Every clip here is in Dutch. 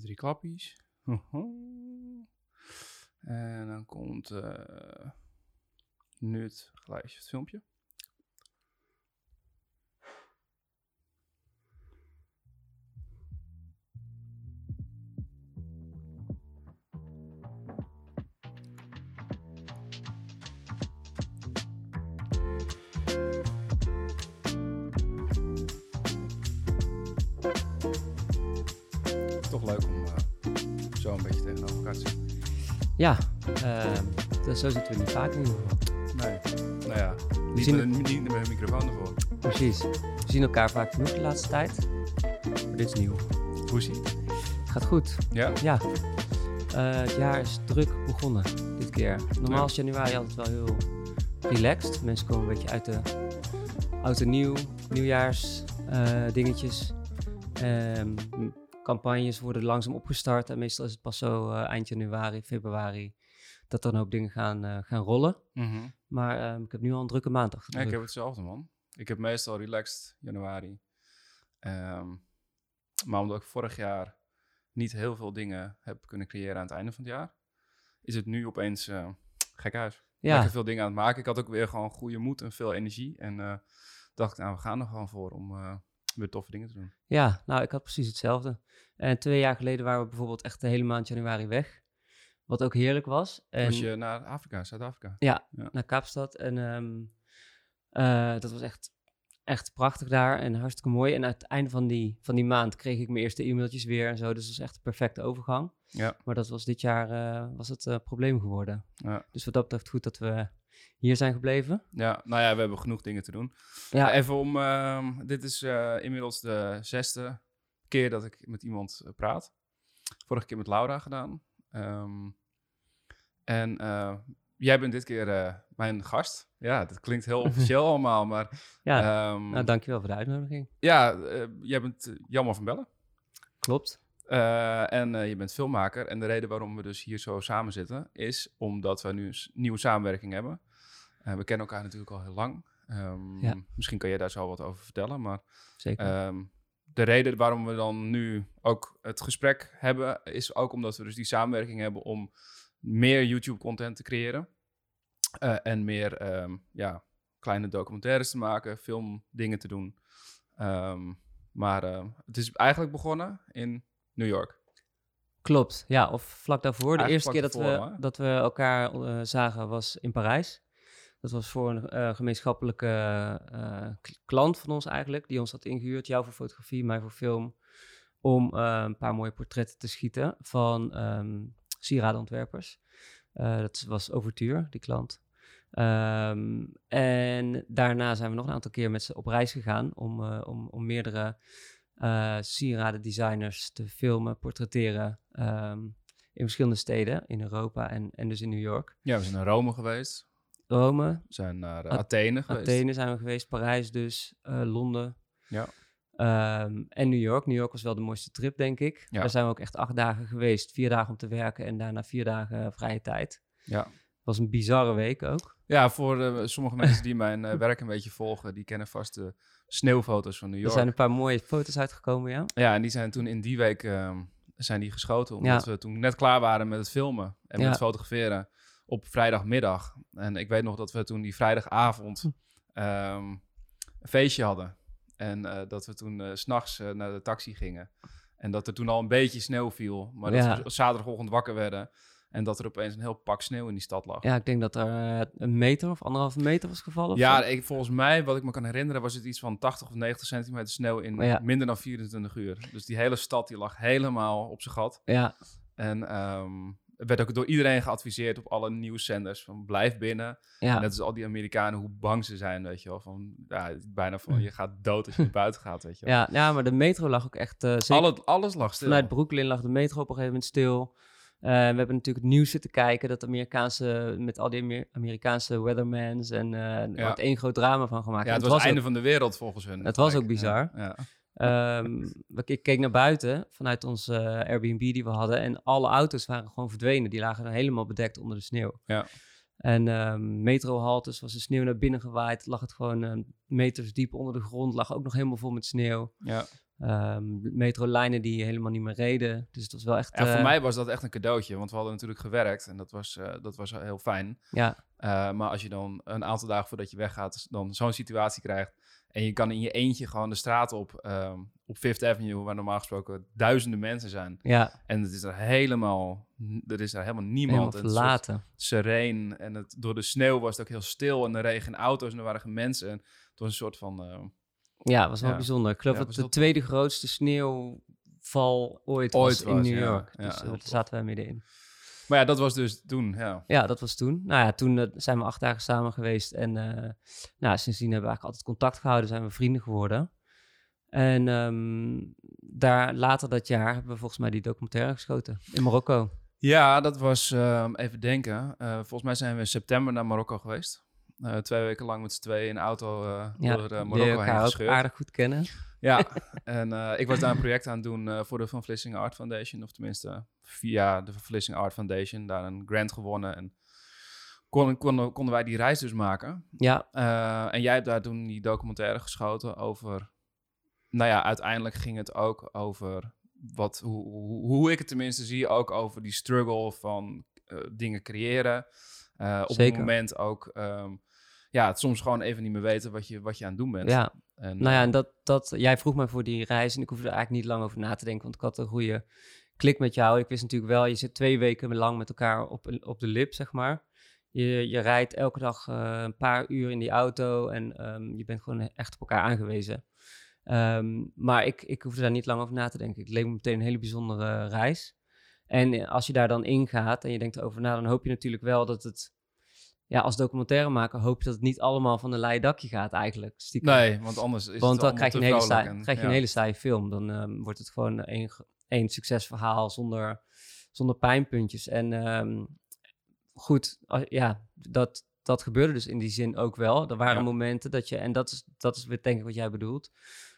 Even drie klappies. En dan komt eh nu het geluidje, het filmpje. Toch leuk om eh, zo een beetje tegenover elkaar te zitten. Ja, ehm, dus zo zitten we niet vaak in ieder geval. Nee, nou ja, niet, zien met, een, niet met een microfoon ervoor. Precies. We zien elkaar vaak genoeg de laatste tijd. Maar dit is nieuw. Hoe is ie? Gaat goed. Ja? Ja. Eh, het jaar is druk begonnen dit keer. Normaal is januari altijd wel heel relaxed. Mensen komen een beetje uit de oud en nieuw, nieuwjaars eh, dingetjes. Ehm, campagnes worden langzaam opgestart en meestal is het pas zo eh, eind januari, februari dat dan ook dingen gaan, eh, gaan rollen. Mhm. Maar ehm, ik heb nu al een drukke maand achter de Ja, ik heb hetzelfde, man. Ik heb meestal relaxed januari. Ehm, maar omdat ik vorig jaar niet heel veel dingen heb kunnen creëren aan het einde van het jaar, is het nu opeens eh gek huis. Ja, Lekker veel dingen aan het maken. Ik had ook weer gewoon goede moed en veel energie. En dacht, nou, we gaan er gewoon voor om weer toffe dingen te doen. Ja, nou, ik had precies hetzelfde. En twee jaar geleden waren we bijvoorbeeld echt de hele maand januari weg. Wat ook heerlijk was. En Was je naar Afrika, Zuid-Afrika? Ja, Ja. naar Kaapstad. En ehm, eh, dat was echt, echt prachtig daar en hartstikke mooi. En aan het einde van die, van die maand kreeg ik mijn eerste e-mailtjes weer en zo. Dus dat was echt een perfecte overgang. Ja. Maar dat was dit jaar eh, was het eh, probleem geworden. Ja. Dus wat dat betreft goed dat we hier zijn gebleven. Ja, nou ja, we hebben genoeg dingen te doen. Ja, Even om, ehm, dit is eh, inmiddels de zesde keer dat ik met iemand eh, praat. Vorige keer met Laura gedaan. Ehm, en eh, jij bent dit keer mijn gast. Ja, dat klinkt heel officieel allemaal, maar ja. ehm, nou, dankjewel voor de uitnodiging. ja, jij bent Jammer van Bellen. Klopt. En je bent filmmaker. En de reden waarom we dus hier zo samen zitten, is omdat we nu een nieuwe samenwerking hebben. Eh, we kennen elkaar natuurlijk al heel lang. Ehm, Ja. Misschien kan jij daar zo wat over vertellen, maar Zeker. Ehm, de reden waarom we dan nu ook het gesprek hebben, is ook omdat we dus die samenwerking hebben om meer YouTube-content te creëren. Eh, en meer ehm, ja, kleine documentaires te maken, filmdingen te doen. Maar het is eigenlijk begonnen in New York. Klopt, ja. Of vlak daarvoor. De Eigenlijk eerste keer dat we, hè? dat we elkaar eh, zagen was in Parijs. Dat was voor een eh, gemeenschappelijke eh, klant van ons eigenlijk, die ons had ingehuurd. Jou voor fotografie, mij voor film. Om eh, een paar mooie portretten te schieten van ehm sieradenontwerpers. Dat was Overtuur, die klant. Ehm, en daarna zijn we nog een aantal keer met ze op reis gegaan om, om, om meerdere sieradendesigners te filmen, portretteren ehm, in verschillende steden in Europa en, en dus in New York. Ja, we zijn naar Rome geweest. Rome, We zijn naar eh, At- Athene geweest. Athene zijn we geweest, Parijs dus, eh, Londen. Ja. Ehm, en New York. New York was wel de mooiste trip, denk ik. Ja. Daar zijn we ook echt acht dagen geweest. Vier dagen om te werken en daarna vier dagen vrije tijd. Ja. Het was een bizarre week ook. Ja, voor eh, sommige mensen die mijn eh, werk een beetje volgen, die kennen vast de sneeuwfoto's van New Er York. zijn een paar mooie foto's uitgekomen, ja. Ja, en die zijn toen in die week ehm, zijn die geschoten. Omdat we toen net klaar waren met het filmen en met het fotograferen op vrijdagmiddag. En ik weet nog dat we toen die vrijdagavond ehm, een feestje hadden. En eh, dat we toen eh, s s'nachts eh, naar de taxi gingen. En dat er toen al een beetje sneeuw viel. Maar dat we zaterdagochtend wakker werden. En dat er opeens een heel pak sneeuw in die stad lag. Ja, ik denk dat er een meter of anderhalve meter was gevallen. Ja, ik, volgens mij, wat ik me kan herinneren, was het iets van 80 of 90 centimeter sneeuw in ja. minder dan 24 uur. Dus die hele stad die lag helemaal op zijn gat. ja, En ehm werd ook door iedereen geadviseerd op alle nieuwszenders van blijf binnen. ja. Net als al die Amerikanen, hoe bang ze zijn, weet je wel. Van, ja, bijna van, je gaat dood als je naar buiten gaat, weet je wel. Ja, ja, maar de metro lag ook echt... eh zeker Alle, alles lag stil. vanuit Brooklyn lag de metro op een gegeven moment stil. Eh, we hebben natuurlijk het nieuws zitten kijken, dat Amerikaanse, met al die Amer- Amerikaanse weathermans en eh er Ja. wordt één groot drama van gemaakt. ja, En het was het einde ook- van de wereld volgens hun. Het was ook bizar. Ja, Ehm, ik keek naar buiten vanuit onze eh, Airbnb die we hadden en alle auto's waren gewoon verdwenen. Die lagen dan helemaal bedekt onder de sneeuw. Ja. En ehm metrohaltes was de sneeuw naar binnen gewaaid. Lag het gewoon eh, meters diep onder de grond. Lag ook nog helemaal vol met sneeuw. ja. ehm, metrolijnen die helemaal niet meer reden. Dus het was wel echt... En voor eh, mij was dat echt een cadeautje, want we hadden natuurlijk gewerkt en dat was, eh, dat was heel fijn. Ja, maar als je dan een aantal dagen voordat je weggaat, dan zo'n situatie krijgt en je kan in je eentje gewoon de straat op, ehm, op Fifth Avenue, waar normaal gesproken duizenden mensen zijn. ja En het is er helemaal, er is er helemaal niemand. helemaal verlaten. sereen en het, door de sneeuw was het ook heel stil en er regen auto's en er waren geen mensen. En het was een soort van, eh, Ja, was wel Ja. bijzonder. Ik geloof Ja, dat de tweede grootste sneeuwval ooit, Ooit was in was, New. York. Ja, Dus eh, daar zaten wij middenin. Maar ja, dat was dus toen, ja. Ja, dat was toen. Nou ja, toen eh, zijn we acht dagen samen geweest. En eh, nou, sindsdien hebben we eigenlijk altijd contact gehouden. Zijn we vrienden geworden. En ehm, daar, later dat jaar hebben we volgens mij die documentaire geschoten. In Marokko. Ja, dat was, ehm, even denken, Eh, volgens mij zijn we in september naar Marokko geweest. Eh, twee weken lang met z'n tweeën in de auto eh, Ja, door eh, die Marokko heen gescheurd. aardig goed kennen. Ja, en ik was daar een project aan het doen voor de Van Vlissingen Art Foundation. Of tenminste, via de Van Vlissingen Art Foundation. Daar een grant gewonnen. En kon, konden, konden wij die reis dus maken. Ja, en jij hebt daar toen die documentaire geschoten over... Nou ja, uiteindelijk ging het ook over... Wat, hoe, hoe, hoe ik het tenminste zie, ook over die struggle van dingen creëren. Op Zeker. het moment ook... ehm, ja, het soms gewoon even niet meer weten wat je, wat je aan het doen bent. ja. En, Nou ja, eh, en dat, dat, jij vroeg mij voor die reis en ik hoefde er eigenlijk niet lang over na te denken, want ik had een goede klik met jou. Ik wist natuurlijk wel, je zit twee weken lang met elkaar op, op de lip, zeg maar. Je, je rijdt elke dag eh, een paar uur in die auto en ehm, je bent gewoon echt op elkaar aangewezen. Ehm, maar ik, ik hoefde daar niet lang over na te denken. Het leek me meteen een hele bijzondere reis. En eh, als je daar dan ingaat en je denkt erover na, dan hoop je natuurlijk wel dat het... Ja, als documentairemaker hoop je dat het niet allemaal van een leien dakje gaat eigenlijk. stiekem. Nee, want anders is Want het dan krijg je, een hele, saai, saai, krijg je een hele saaie film. Dan ehm, wordt het gewoon één, één succesverhaal zonder, zonder pijnpuntjes. En ehm, goed, als- ja, dat, dat gebeurde dus in die zin ook wel. Er waren Ja. momenten dat je, en dat is, dat is weer denk ik wat jij bedoelt,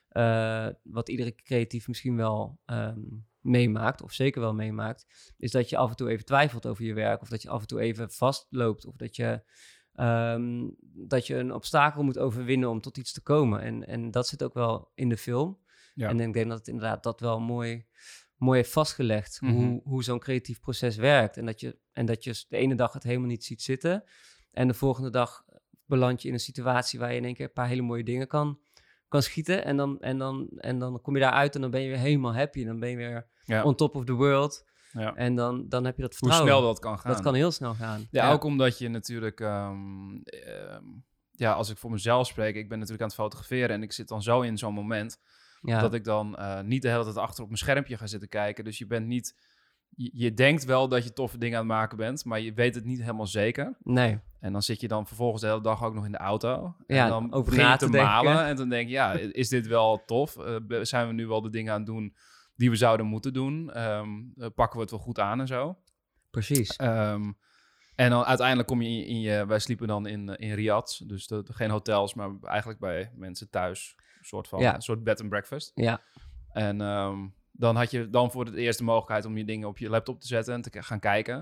eh, wat iedere creatief misschien wel ehm, meemaakt, of zeker wel meemaakt, is dat je af en toe even twijfelt over je werk, of dat je af en toe even vastloopt, of dat je, ehm, dat je een obstakel moet overwinnen om tot iets te komen. En, en dat zit ook wel in de film. Ja. En ik denk dat het inderdaad dat wel mooi, mooi heeft vastgelegd, Mhm. hoe, hoe zo'n creatief proces werkt. En dat, je, en dat je de ene dag het helemaal niet ziet zitten, en de volgende dag beland je in een situatie waar je in één keer een paar hele mooie dingen kan, kan schieten. En dan, en, dan, en dan kom je daaruit en dan ben je weer helemaal happy. En dan ben je weer Ja. on top of the world. Ja. En dan, dan heb je dat Hoe vertrouwen. snel dat kan gaan. Dat kan heel snel gaan. Ja, ook omdat je natuurlijk... ehm, ehm, ja, als ik voor mezelf spreek, ik ben natuurlijk aan het fotograferen en ik zit dan zo in zo'n moment ja. dat ik dan eh, niet de hele tijd achter op mijn schermpje ga zitten kijken. Dus je bent niet... Je, je denkt wel dat je toffe dingen aan het maken bent, maar je weet het niet helemaal zeker. Nee, En dan zit je dan vervolgens de hele dag ook nog in de auto. Ja, en dan over begin je na te te denken. malen. En dan denk je, ja, is dit wel tof? Eh, zijn we nu wel de dingen aan het doen die we zouden moeten doen? Ehm, eh, pakken we het wel goed aan en zo? precies. Ehm, en dan uiteindelijk kom je in, in je... Wij sliepen dan in, eh, in Riyadh. Dus de, geen hotels, maar eigenlijk bij mensen thuis. Een soort van Ja. een soort bed and breakfast. Ja, En ehm, dan had je dan voor het eerst de mogelijkheid om je dingen op je laptop te zetten en te gaan kijken.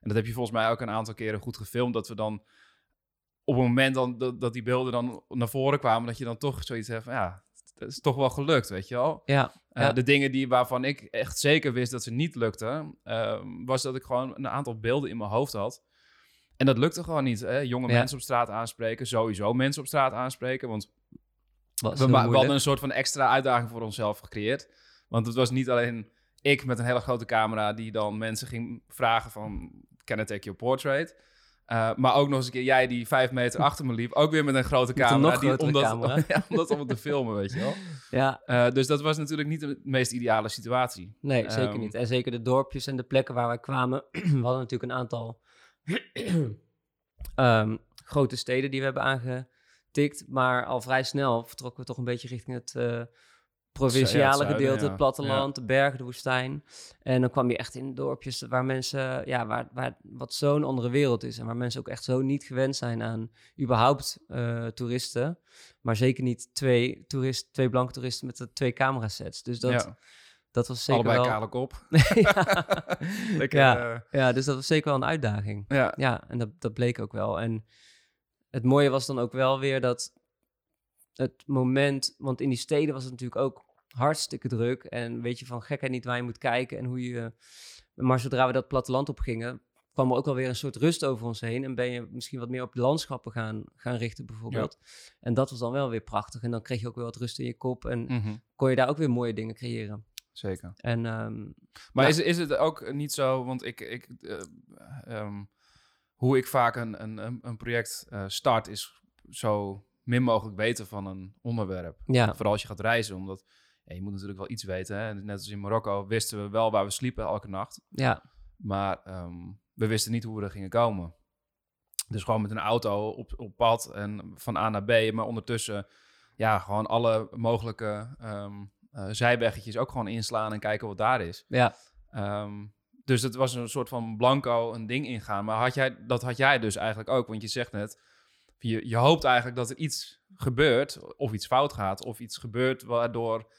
En dat heb je volgens mij ook een aantal keren goed gefilmd. Dat we dan op het moment dan, dat, dat die beelden dan naar voren kwamen, dat je dan toch zoiets hebt van ja, het is toch wel gelukt, weet je wel. ja, Eh, ja. de dingen die, waarvan ik echt zeker wist dat ze niet lukten, ehm, was dat ik gewoon een aantal beelden in mijn hoofd had. En dat lukte gewoon niet. Hè? Jonge Ja. mensen op straat aanspreken, sowieso mensen op straat aanspreken. Want was we, we hadden een soort van extra uitdaging voor onszelf gecreëerd. Want het was niet alleen ik met een hele grote camera die dan mensen ging vragen van... Can I take your portrait? Uh, maar ook nog eens een keer jij die vijf meter achter me liep. Ook weer met een grote een camera. nog die, grotere om, dat, camera. ja, om allemaal te filmen, weet je wel. Ja, Uh, dus dat was natuurlijk niet de meest ideale situatie. nee, zeker Ehm, niet. En zeker de dorpjes en de plekken waar wij kwamen. we hadden natuurlijk een aantal ehm, grote steden die we hebben aangetikt. Maar al vrij snel vertrokken we toch een beetje richting het eh, provinciale Ja, het zuiden, gedeelte, ja. het platteland, de bergen, de woestijn. En dan kwam je echt in dorpjes waar mensen, ja, waar, waar wat zo'n andere wereld is. En waar mensen ook echt zo niet gewend zijn aan überhaupt eh, toeristen. Maar zeker niet twee, toerist, twee blanke toeristen met de twee camerasets. Dus dat, dat was zeker allebei wel... kale kop. Lekker, Ja. eh, ja, dus dat was zeker wel een uitdaging. ja. Ja, en dat, dat bleek ook wel. En het mooie was dan ook wel weer dat het moment, want in die steden was het natuurlijk ook hartstikke druk. En weet je van gekheid niet waar je moet kijken en hoe je... Maar zodra we dat platteland op gingen, kwam er ook wel weer een soort rust over ons heen. En ben je misschien wat meer op de landschappen gaan, gaan richten, bijvoorbeeld. En dat was dan wel weer prachtig. En dan kreeg je ook weer wat rust in je kop. En Mhm. kon je daar ook weer mooie dingen creëren. Zeker. En ehm, Maar Ja. is, is het ook niet zo, want ik, ik, eh, ehm, hoe ik vaak een, een, een- een project eh, start, is zo min mogelijk weten van een onderwerp. ja, Vooral als je gaat reizen, omdat ja, je moet natuurlijk wel iets weten. Hè? Net als in Marokko wisten we wel waar we sliepen elke nacht. ja, Maar ehm, we wisten niet hoe we er gingen komen. Dus gewoon met een auto op, op pad en van A naar B. Maar ondertussen, ja, gewoon alle mogelijke eh, zijweggetjes ook gewoon inslaan en kijken wat daar is. ja, Ehm, dus het was een soort van blanco een ding ingaan. Maar had jij, dat had jij dus eigenlijk ook. Want je zegt net, je, je hoopt eigenlijk dat er iets gebeurt, of iets fout gaat, of iets gebeurt waardoor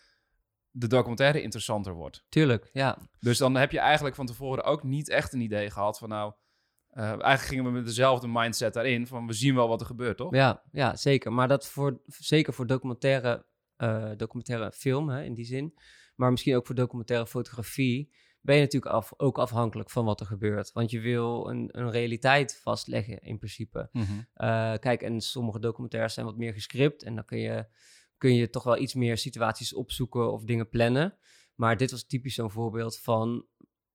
de documentaire interessanter wordt. tuurlijk, ja. Dus dan heb je eigenlijk van tevoren ook niet echt een idee gehad van nou, eh, eigenlijk gingen we met dezelfde mindset daarin van we zien wel wat er gebeurt, toch? Ja, ja, zeker. Maar dat voor, zeker voor documentaire, eh, documentaire film, hè, in die zin. Maar misschien ook voor documentaire fotografie ben je natuurlijk af, ook afhankelijk van wat er gebeurt. Want je wil een, een realiteit vastleggen in principe. Mhm. Eh, kijk, en sommige documentaires zijn wat meer gescript. En dan kun je, kun je toch wel iets meer situaties opzoeken of dingen plannen. Maar dit was typisch zo'n voorbeeld van...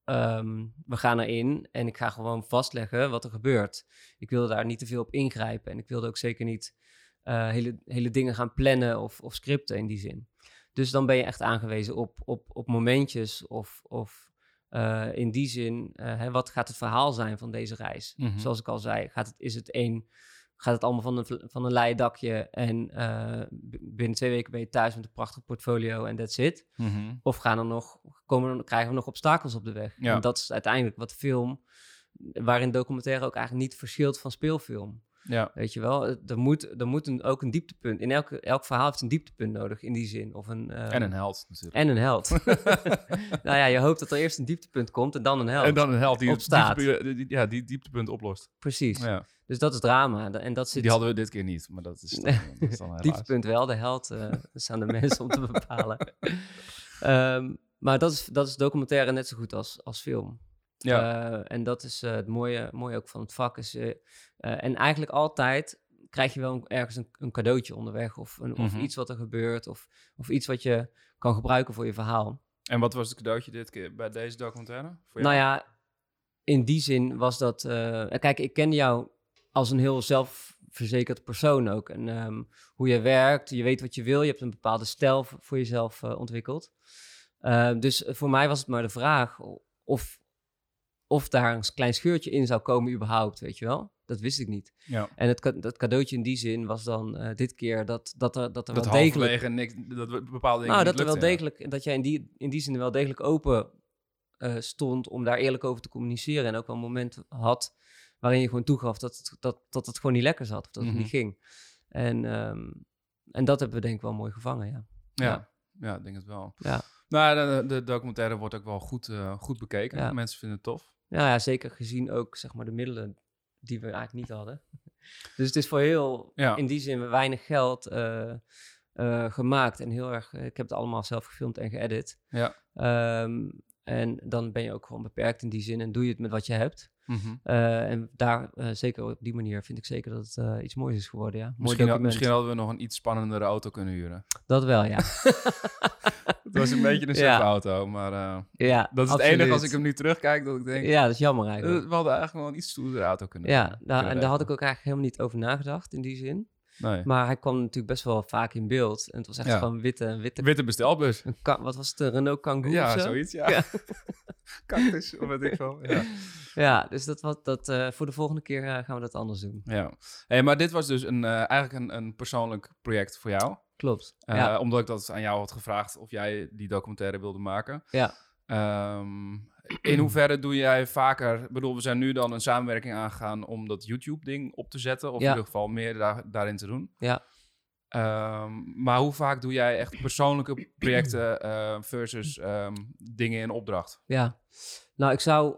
ehm, we gaan erin en ik ga gewoon vastleggen wat er gebeurt. Ik wilde daar niet te veel op ingrijpen. En ik wilde ook zeker niet eh, hele, hele dingen gaan plannen of, of scripten in die zin. Dus dan ben je echt aangewezen op, op, op momentjes of... of eh, in die zin, eh, hè, wat gaat het verhaal zijn van deze reis? Mhm. Zoals ik al zei, gaat het, is het één, gaat het allemaal van een, van een leien dakje en eh, binnen twee weken ben je thuis met een prachtig portfolio en that's it? Mhm. Of gaan er nog, komen krijgen we nog obstakels op de weg? Ja. En dat is uiteindelijk wat film, waarin documentaire ook eigenlijk niet verschilt van speelfilm. Ja, Weet je wel, er moet, er moet een, ook een dieptepunt. In elk, elk verhaal heeft een dieptepunt nodig in die zin. Of een, eh, en een held natuurlijk. en een held. nou ja, je hoopt dat er eerst een dieptepunt komt en dan een held. En dan een held die Opstaat. dieptepunt- die- ja, die dieptepunt oplost. Precies. Ja. Dus dat is drama. En dat zit Die hadden we dit keer niet, maar dat is dan, dat is dan helaas. dieptepunt wel, de held. dat is aan de mensen om te bepalen. Ehm, maar dat is, dat is documentaire net zo goed als, als film. Ja, Eh, en dat is het mooie, mooie ook van het vak. Is, eh, en eigenlijk altijd krijg je wel een- ergens een, een cadeautje onderweg. Of, een, of Mhm. iets wat er gebeurt. Of, of iets wat je kan gebruiken voor je verhaal. en wat was het cadeautje dit keer bij deze documentaire? Voor Nou ja, in die zin was dat... eh, kijk, ik ken jou als een heel zelfverzekerd persoon ook. En ehm, hoe je werkt, je weet wat je wil. Je hebt een bepaalde stijl voor jezelf eh, ontwikkeld. Eh, dus voor mij was het maar de vraag of, of daar een klein scheurtje in zou komen überhaupt, weet je wel. Dat wist ik niet. ja. En het, dat cadeautje in die zin was dan eh, dit keer dat, dat er, dat er Dat wel degelijk... niks, dat we bepaalde dingen Nou, dat er wel ja. degelijk, dat jij in die, in die zin wel degelijk open eh, stond om daar eerlijk over te communiceren. En ook wel een moment had waarin je gewoon toegaf dat het, dat, dat het gewoon niet lekker zat. Of dat Mhm. het niet ging. En, ehm, en dat hebben we denk ik wel mooi gevangen, ja. Ja, ja, ik denk het wel. Ja. Nou, de, de documentaire wordt ook wel goed, eh, goed bekeken. Ja. Mensen vinden het tof. Ja, ja, zeker gezien ook zeg maar de middelen die we eigenlijk niet hadden. Dus het is voor heel, Ja. in die zin, weinig geld eh, eh, gemaakt. En heel erg, eh, ik heb het allemaal zelf gefilmd en geëdit. Ja. Ehm, en dan ben je ook gewoon beperkt in die zin en doe je het met wat je hebt. Mhm. Eh, en daar, eh, zeker op die manier, vind ik zeker dat het eh, iets moois is geworden, ja. Mooi Misschien, had- misschien hadden we nog een iets spannendere auto kunnen huren. Dat wel, ja. Het was een beetje een Ja. auto, maar ja dat is het enige als ik hem nu terugkijk dat ik denk... Ja, dat is jammer eigenlijk. we hadden eigenlijk wel een iets stoerdere auto kunnen ja, kunnen en daar had ik ook eigenlijk helemaal niet over nagedacht in die zin. Nee. Maar hij kwam natuurlijk best wel vaak in beeld. En het was echt Ja. gewoon witte, witte Witte bestelbus. Een wat was het, een Renault Kangoo Ja, zo? zoiets, ja. Ja. Cactus, of weet ik veel. Ja. Ja, dus dat, wat, dat, eh, voor de volgende keer eh, gaan we dat anders doen. ja. Hey, maar dit was dus een, eh, eigenlijk een, een persoonlijk project voor jou. Klopt. Ja. Omdat ik dat aan jou had gevraagd of jij die documentaire wilde maken. Ja. Ehm, in hoeverre doe jij vaker... Ik bedoel, we zijn nu dan een samenwerking aangegaan om dat YouTube-ding op te zetten. Of Ja. in ieder geval meer daar, daarin te doen. Ja. Ehm, maar hoe vaak doe jij echt persoonlijke projecten eh, versus ehm, dingen in opdracht? ja. Nou, ik zou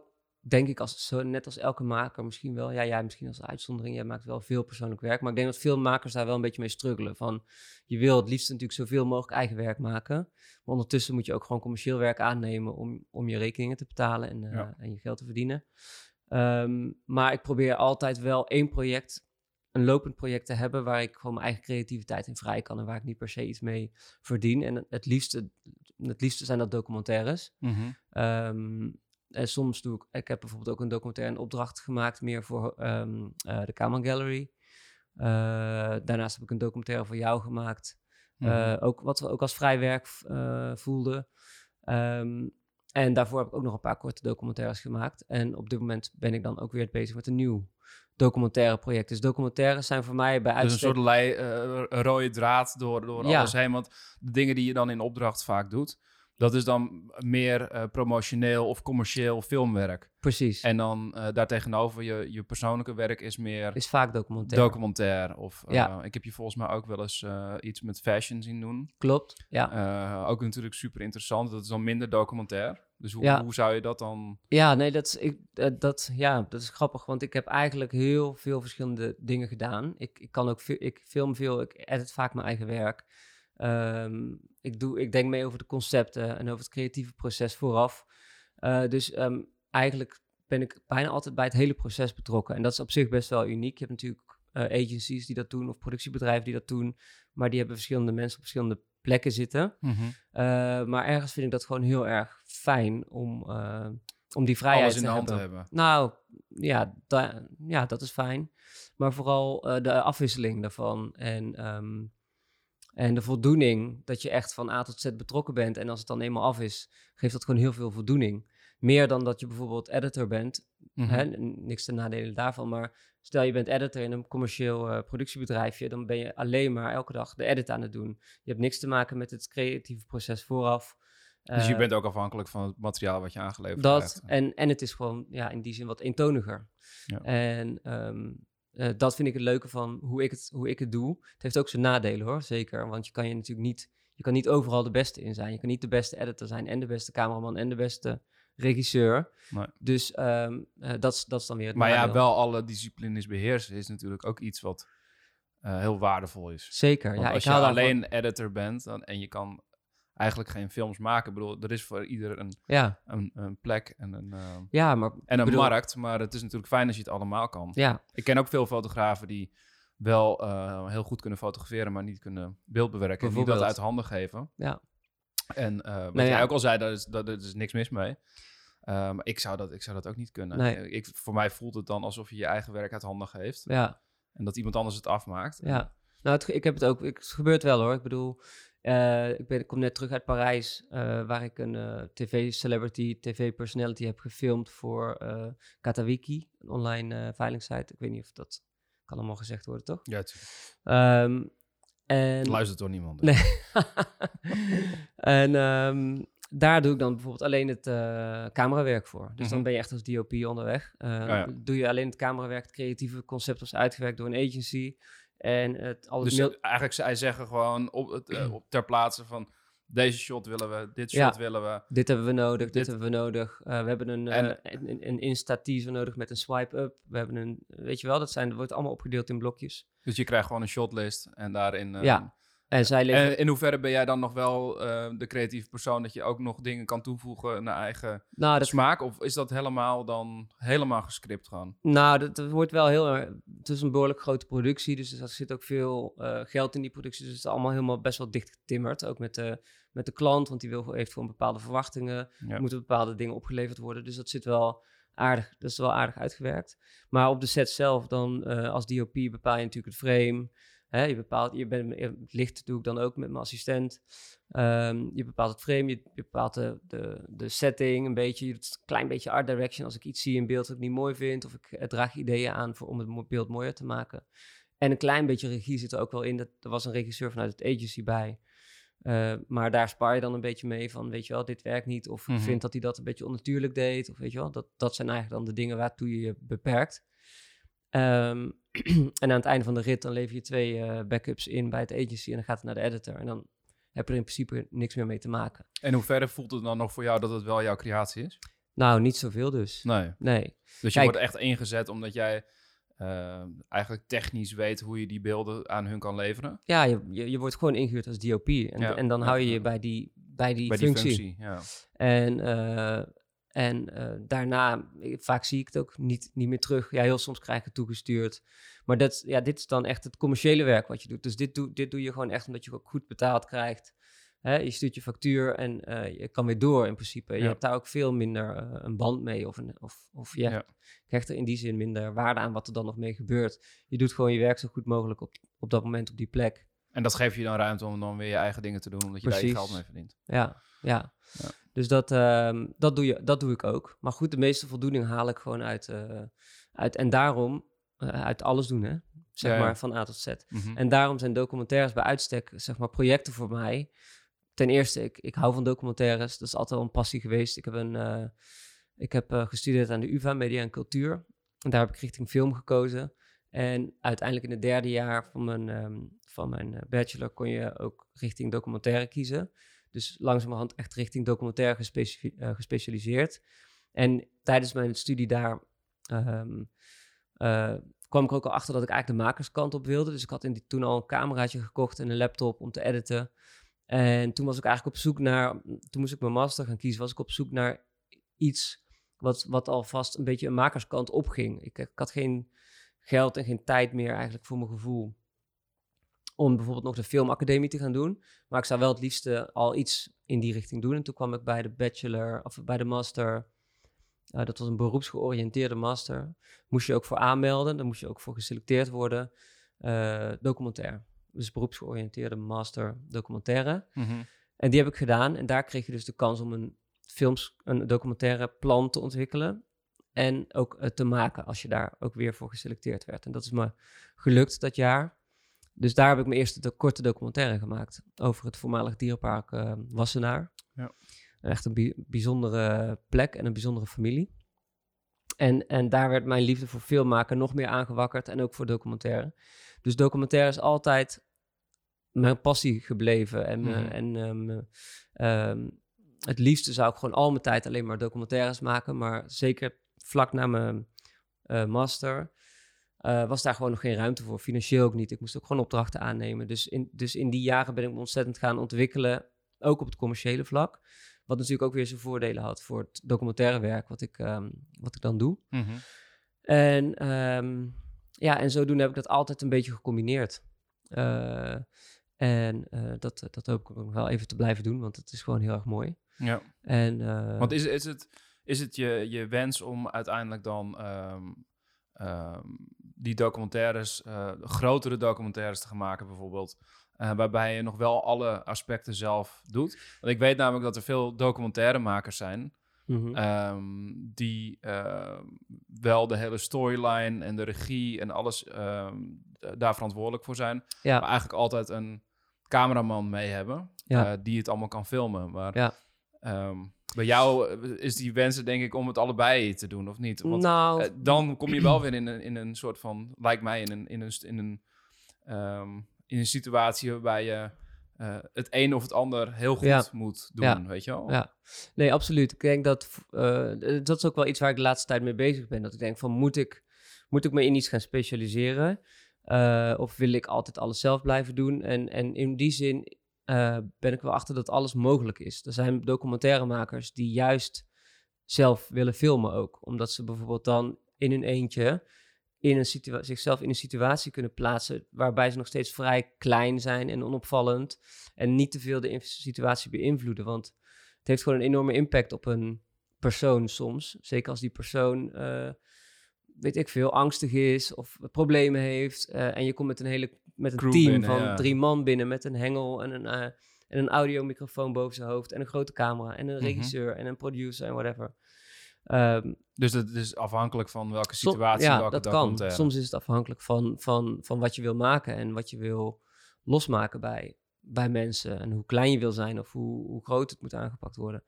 denk ik, als, zo, net als elke maker misschien wel. Ja, jij misschien als uitzondering. Jij maakt wel veel persoonlijk werk. Maar ik denk dat veel makers daar wel een beetje mee struggelen. Van, je wil het liefst natuurlijk zoveel mogelijk eigen werk maken. Maar ondertussen moet je ook gewoon commercieel werk aannemen om, om je rekeningen te betalen en, eh, Ja. en je geld te verdienen. Ehm, maar ik probeer altijd wel één project, een lopend project te hebben waar ik gewoon mijn eigen creativiteit in vrij kan en waar ik niet per se iets mee verdien. En het liefste, het liefste zijn dat documentaires. Mhm. Ehm, en soms doe ik, ik heb bijvoorbeeld ook een documentaire in opdracht gemaakt, meer voor ehm, eh, de Kaman Gallery. Eh, daarnaast heb ik een documentaire voor jou gemaakt, Mhm. eh, ook, wat we ook als vrij werk voelden. Ehm, en daarvoor heb ik ook nog een paar korte documentaires gemaakt. En op dit moment ben ik dan ook weer bezig met een nieuw documentaire project. Dus documentaires zijn voor mij bij Dus een uitstek... soort lei, een rode draad door, door Ja. alles heen. Want de dingen die je dan in opdracht vaak doet, dat is dan meer eh, promotioneel of commercieel filmwerk. Precies, En dan eh daartegenover je, je persoonlijke werk is meer is vaak documentaire. documentair. Of eh, Ja. ik heb je volgens mij ook wel eens iets met fashion zien doen. Klopt, ja. Ook natuurlijk super interessant. Dat is dan minder documentair. Dus hoe, Ja. hoe zou je dat dan... Ja, nee, dat is, ik, dat, ja, dat is grappig, want ik heb eigenlijk heel veel verschillende dingen gedaan. Ik, ik kan ook, ik film veel, ik edit vaak mijn eigen werk. Ehm, ik, doe, ik denk mee over de concepten en over het creatieve proces vooraf. Eh, dus ehm, eigenlijk ben ik bijna altijd bij het hele proces betrokken. En dat is op zich best wel uniek. Je hebt natuurlijk eh, agencies die dat doen of productiebedrijven die dat doen. Maar die hebben verschillende mensen op verschillende plekken zitten. Eh, maar ergens vind ik dat gewoon heel erg fijn om, om die vrijheid Alles in te de hand hebben. te hebben. Nou, ja, da- ja, dat is fijn. Maar vooral de afwisseling daarvan en, ehm, en de voldoening dat je echt van A tot Z betrokken bent. En als het dan eenmaal af is, geeft dat gewoon heel veel voldoening. Meer dan dat je bijvoorbeeld editor bent. Mhm. Hè, n- niks te nadelen daarvan. Maar stel je bent editor in een commercieel eh, productiebedrijfje, dan ben je alleen maar elke dag de edit aan het doen. Je hebt niks te maken met het creatieve proces vooraf. Dus je Eh, bent ook afhankelijk van het materiaal wat je aangeleverd dat, krijgt. en, en het is gewoon ja, in die zin wat eentoniger. Ja. En ehm, eh, dat vind ik het leuke van hoe ik het, hoe ik het doe. Het heeft ook zijn nadelen hoor, zeker. Want je kan je natuurlijk niet, je kan niet overal de beste in zijn. Je kan niet de beste editor zijn en de beste cameraman en de beste regisseur. Nee. Dus ehm, eh, dat, is, dat is dan weer het Maar ja, wel alle disciplines beheersen is natuurlijk ook iets wat eh, heel waardevol is. Zeker, Want ja. als Ik je daarvan- alleen editor bent dan, en je kan eigenlijk geen films maken. Ik bedoel, er is voor ieder een, Ja, een, een plek en een, eh, ja, maar... en een bedoel- markt. Maar het is natuurlijk fijn als je het allemaal kan. Ja, Ik ken ook veel fotografen die wel eh, heel goed kunnen fotograferen, maar niet kunnen beeldbewerken. En die dat uit handen geven. Ja. En eh wat Nou jij ja. ook al zei, daar is, daar, daar is niks mis mee. Maar ik zou, dat, ik zou dat ook niet kunnen. Nee. Ik, voor mij voelt het dan alsof je je eigen werk uit handen geeft. ja. En dat iemand anders het afmaakt. Ja, nou, het, ik heb het ook. Ik, het gebeurt wel hoor. Ik bedoel, eh, ik, ben, ik kom net terug uit Parijs, eh, waar ik een eh, tv-celebrity, tv-personality heb gefilmd voor Katawiki, een online veilingsite. Ik weet niet of dat kan allemaal gezegd worden, toch? Ja. Ehm, en luistert door niemand. Nee. en ehm, daar doe ik dan bijvoorbeeld alleen het camerawerk voor. Dus dan Mhm. ben je echt als DOP onderweg. Ja. Doe je alleen het camerawerk, het creatieve concept was uitgewerkt door een agency. En het alles Dus mail- eigenlijk, zij zeggen gewoon op het, eh, op, ter plaatse van... Deze shot willen we, dit Ja. shot willen we. dit hebben we nodig, dit, dit- hebben we nodig. Eh, we hebben een, eh, En- een, een, een Insta-teaser nodig met een swipe-up. We hebben een, weet je wel, dat, zijn, dat wordt allemaal opgedeeld in blokjes. Dus je krijgt gewoon een shotlist en daarin... Ja, En zij. En in hoeverre ben jij dan nog wel eh, de creatieve persoon dat je ook nog dingen kan toevoegen naar eigen nou, dat, smaak? Of is dat helemaal dan helemaal gescript gewoon? Nou, dat, dat wordt wel heel erg. Het is een behoorlijk grote productie, dus er zit ook veel eh, geld in die productie. Dus het is allemaal helemaal best wel dicht getimmerd. Ook met de, met de klant, want die wil, heeft gewoon bepaalde verwachtingen. Ja. Er moeten bepaalde dingen opgeleverd worden. Dus dat zit wel aardig, dat is wel aardig uitgewerkt. Maar op de set zelf, dan eh, als DOP bepaal je natuurlijk het frame. Hè, je bepaalt, je bent, het licht doe ik dan ook met mijn assistent. Ehm, je bepaalt het frame, je, je bepaalt de, de, de setting een beetje. Je doet een klein beetje art direction als ik iets zie in beeld dat ik niet mooi vind. Of ik eh, draag ideeën aan voor, om het beeld mooier te maken. En een klein beetje regie zit er ook wel in. Dat, er was een regisseur vanuit het agency bij. Eh, maar daar spaar je dan een beetje mee van, weet je wel, dit werkt niet. Of Mhm. ik vind dat hij dat een beetje onnatuurlijk deed. Of weet je wel, dat, dat zijn eigenlijk dan de dingen waartoe je je beperkt. Ehm, en aan het einde van de rit dan lever je twee eh, backups in bij het agency en dan gaat het naar de editor. En dan heb je er in principe niks meer mee te maken. En hoe verre voelt het dan nog voor jou dat het wel jouw creatie is? Nou, niet zoveel dus. Nee. Nee. Dus je Kijk- wordt echt ingezet omdat jij eh, eigenlijk technisch weet hoe je die beelden aan hun kan leveren. Ja, je, je, je wordt gewoon ingehuurd als DOP. En, Ja, en dan hou je je bij die, bij die bij die functie. functie. Ja. En, eh, en eh, daarna, vaak zie ik het ook niet, niet meer terug. Ja, heel soms krijg ik het toegestuurd. Maar dat, ja, dit is dan echt het commerciële werk wat je doet. Dus dit doe, dit doe je gewoon echt omdat je ook goed betaald krijgt. Je stuurt je factuur en eh, je kan weer door in principe. Je hebt daar ook veel minder eh, een band mee. Of, een, of, of je Ja. krijgt er in die zin minder waarde aan wat er dan nog mee gebeurt. Je doet gewoon je werk zo goed mogelijk op, op dat moment op die plek. En dat geeft je dan ruimte om dan weer je eigen dingen te doen, omdat je daar je geld mee verdient. Ja, ja. Ja. Dus dat, ehm, dat, doe je, dat doe ik ook. Maar goed, de meeste voldoening haal ik gewoon uit. eh, uit en daarom, eh, uit alles doen, hè? Zeg Ja, ja. maar van A tot Z. Mhm. En daarom zijn documentaires bij uitstek, zeg maar, projecten voor mij. Ten eerste, ik, ik hou van documentaires. Dat is altijd wel een passie geweest. Ik heb, een, eh, ik heb gestudeerd aan de UvA, Media en Cultuur. En daar heb ik richting film gekozen. En uiteindelijk in het derde jaar van mijn, ehm, van mijn bachelor kon je ook richting documentaire kiezen. Dus langzamerhand echt richting documentaire eh, gespecialiseerd. En tijdens mijn studie daar ehm, eh, kwam ik ook al achter dat ik eigenlijk de makerskant op wilde. Dus ik had in die, toen al een cameraatje gekocht en een laptop om te editen. En toen was ik eigenlijk op zoek naar, toen moest ik mijn master gaan kiezen, was ik op zoek naar iets wat, wat alvast een beetje een makerskant opging. Ik, ik had geen geld en geen tijd meer eigenlijk voor mijn gevoel om bijvoorbeeld nog de filmacademie te gaan doen. Maar ik zou wel het liefste al iets in die richting doen. En toen kwam ik bij de bachelor, of bij de master. eh, dat was een beroepsgeoriënteerde master. Moest je ook voor aanmelden. Daar moest je ook voor geselecteerd worden. Eh, documentaire. Dus beroepsgeoriënteerde master documentaire. Mhm. En die heb ik gedaan. En daar kreeg je dus de kans om een films, een documentaire plan te ontwikkelen. En ook eh, te maken als je daar ook weer voor geselecteerd werd. En dat is me gelukt dat jaar. Dus daar heb ik mijn eerste do- korte documentaire gemaakt. Over het voormalig dierenpark eh, Wassenaar. Ja. Echt een bi- bijzondere plek en een bijzondere familie. En, en daar werd mijn liefde voor filmmaken nog meer aangewakkerd. En ook voor documentaire. Dus documentaire is altijd mijn passie gebleven. En, Mhm. en ehm, ehm, het liefste zou ik gewoon al mijn tijd alleen maar documentaires maken. Maar zeker vlak na mijn eh, master eh, was daar gewoon nog geen ruimte voor. Financieel ook niet. Ik moest ook gewoon opdrachten aannemen. Dus in, dus in die jaren ben ik me ontzettend gaan ontwikkelen. Ook op het commerciële vlak. Wat natuurlijk ook weer zijn voordelen had voor het documentaire werk wat ik, ehm, wat ik dan doe. Mhm. En ehm, ja, en zodoende heb ik dat altijd een beetje gecombineerd. Eh, en eh, dat, dat hoop ik ook nog wel even te blijven doen, want het is gewoon heel erg mooi. Ja. En, Want is, is het, is het je, je wens om uiteindelijk dan ehm, ehm, die documentaires, eh, grotere documentaires te gaan maken bijvoorbeeld, eh, waarbij je nog wel alle aspecten zelf doet? Want ik weet namelijk dat er veel documentairemakers zijn mhm. ehm, die ehm, wel de hele storyline en de regie en alles daar verantwoordelijk voor zijn, ja, maar eigenlijk altijd een cameraman mee hebben Ja. eh, die het allemaal kan filmen. Maar Ja. Bij jou eh, is die wensen denk ik om het allebei te doen, of niet? Want nou, eh, dan kom je wel weer in een, in een soort van, lijkt mij, in een, in een, in een, ehm, in een situatie waarbij je eh, het een of het ander heel goed Ja. moet doen, Ja. weet je wel? Ja, nee, absoluut. Ik denk dat dat is ook wel iets waar ik de laatste tijd mee bezig ben. Dat ik denk van moet ik, moet ik me in iets gaan specialiseren? Of wil ik altijd alles zelf blijven doen? En, en in die zin eh, ben ik wel achter dat alles mogelijk is. Er zijn documentairemakers die juist zelf willen filmen ook. Omdat ze bijvoorbeeld dan in hun eentje in een zichzelf in een situatie kunnen plaatsen waarbij ze nog steeds vrij klein zijn en onopvallend en niet te veel de situatie beïnvloeden. Want het heeft gewoon een enorme impact op een persoon soms. Zeker als die persoon, eh, weet ik veel, angstig is of problemen heeft. eh, en je komt met een hele met een Crew team binnen, van ja. drie man binnen met een hengel en een, eh, en een audiomicrofoon boven zijn hoofd en een grote camera en een Mhm. regisseur en een producer en whatever. Ehm, Dus het is afhankelijk van welke Som- situatie, ja, welke dat kan. Soms is het afhankelijk van, van, van wat je wil maken en wat je wil losmaken bij, bij mensen. En hoe klein je wil zijn of hoe, hoe groot het moet aangepakt worden.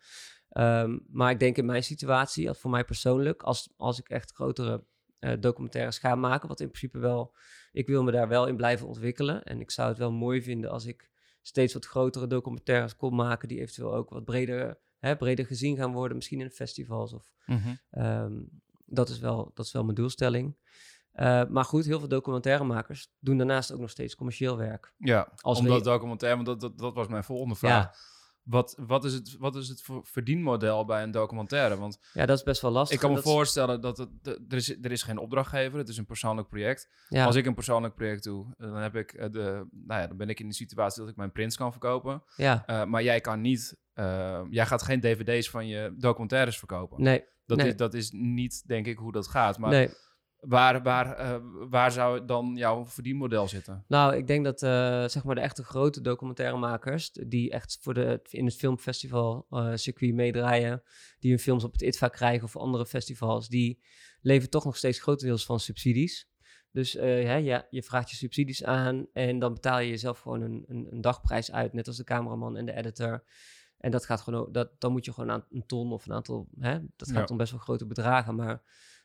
Ehm, maar ik denk in mijn situatie, als voor mij persoonlijk, als, als ik echt grotere documentaires ga maken, wat in principe wel, ik wil me daar wel in blijven ontwikkelen. En ik zou het wel mooi vinden als ik steeds wat grotere documentaires kon maken, die eventueel ook wat breder hè, breder gezien gaan worden, misschien in festivals. Of, Mhm. ehm, dat, is wel, dat is wel mijn doelstelling. Eh, maar goed, heel veel documentairemakers doen daarnaast ook nog steeds commercieel werk. Ja, Als omdat documentaire, want dat, dat, dat was mijn volgende vraag. Ja, Wat, wat, is het, wat is het voor verdienmodel bij een documentaire? Want ja, dat is best wel lastig. ik kan me dat voorstellen dat het, er, is, er is geen opdrachtgever, het is een persoonlijk project. Ja, Als ik een persoonlijk project doe, dan, heb ik eh, de, nou ja, dan ben ik in de situatie dat ik mijn prints kan verkopen. ja, Eh, maar jij kan niet, eh, jij gaat geen dvd's van je documentaires verkopen. nee, dat, nee. is, dat is niet, denk ik, hoe dat gaat. Maar nee. Waar, waar, eh, waar zou dan jouw verdienmodel zitten? Nou, ik denk dat eh, zeg maar de echte grote documentairemakers, die echt voor de, in het filmfestival eh, circuit meedraaien, die hun films op het ITVA krijgen of andere festivals, die leven toch nog steeds grotendeels van subsidies. Dus hè, ja, je vraagt je subsidies aan en dan betaal je jezelf gewoon een, een, een dagprijs uit, net als de cameraman en de editor. En dat gaat gewoon, dat, dan moet je gewoon aan een ton of een aantal, hè, dat gaat Ja. om best wel grote bedragen, maar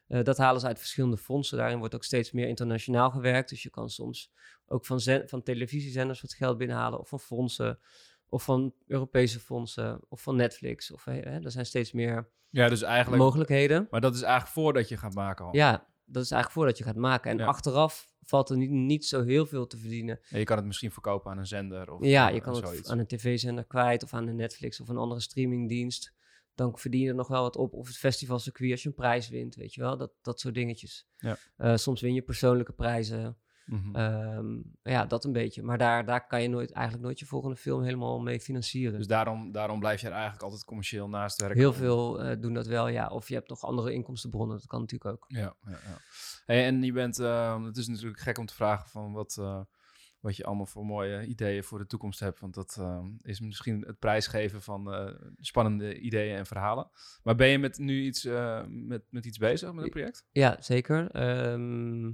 eh, dat halen ze uit verschillende fondsen. Daarin wordt ook steeds meer internationaal gewerkt. Dus je kan soms ook van, van televisiezenders wat geld binnenhalen, of van fondsen, of van Europese fondsen, of van Netflix. Of, hè, er zijn steeds meer Ja, dus eigenlijk... mogelijkheden. Maar dat is eigenlijk voordat je gaat maken al. Ja, dat is eigenlijk voordat je gaat maken. En Ja. achteraf valt er niet, niet zo heel veel te verdienen. En je kan het misschien verkopen aan een zender of Ja, je kan het zoiets. aan een tv-zender kwijt, of aan een Netflix of een andere streamingdienst. Dan verdien je er nog wel wat op. Of het festivalcircuit als je een prijs wint, weet je wel. Dat, dat soort dingetjes. Ja. Eh, soms win je persoonlijke prijzen. Mhm. Ehm, ja, dat een beetje. Maar daar, daar kan je nooit, eigenlijk nooit je volgende film helemaal mee financieren. Dus daarom, daarom blijf je er eigenlijk altijd commercieel naast werken. Heel veel eh, doen dat wel, ja. Of je hebt nog andere inkomstenbronnen, dat kan natuurlijk ook. Ja, ja, ja. Hey, en je bent, eh, het is natuurlijk gek om te vragen van wat, eh, wat je allemaal voor mooie ideeën voor de toekomst hebt. Want dat eh, is misschien het prijsgeven van eh, spannende ideeën en verhalen. Maar ben je met nu iets, eh, met, met iets bezig met een project? Ja, zeker. Ehm,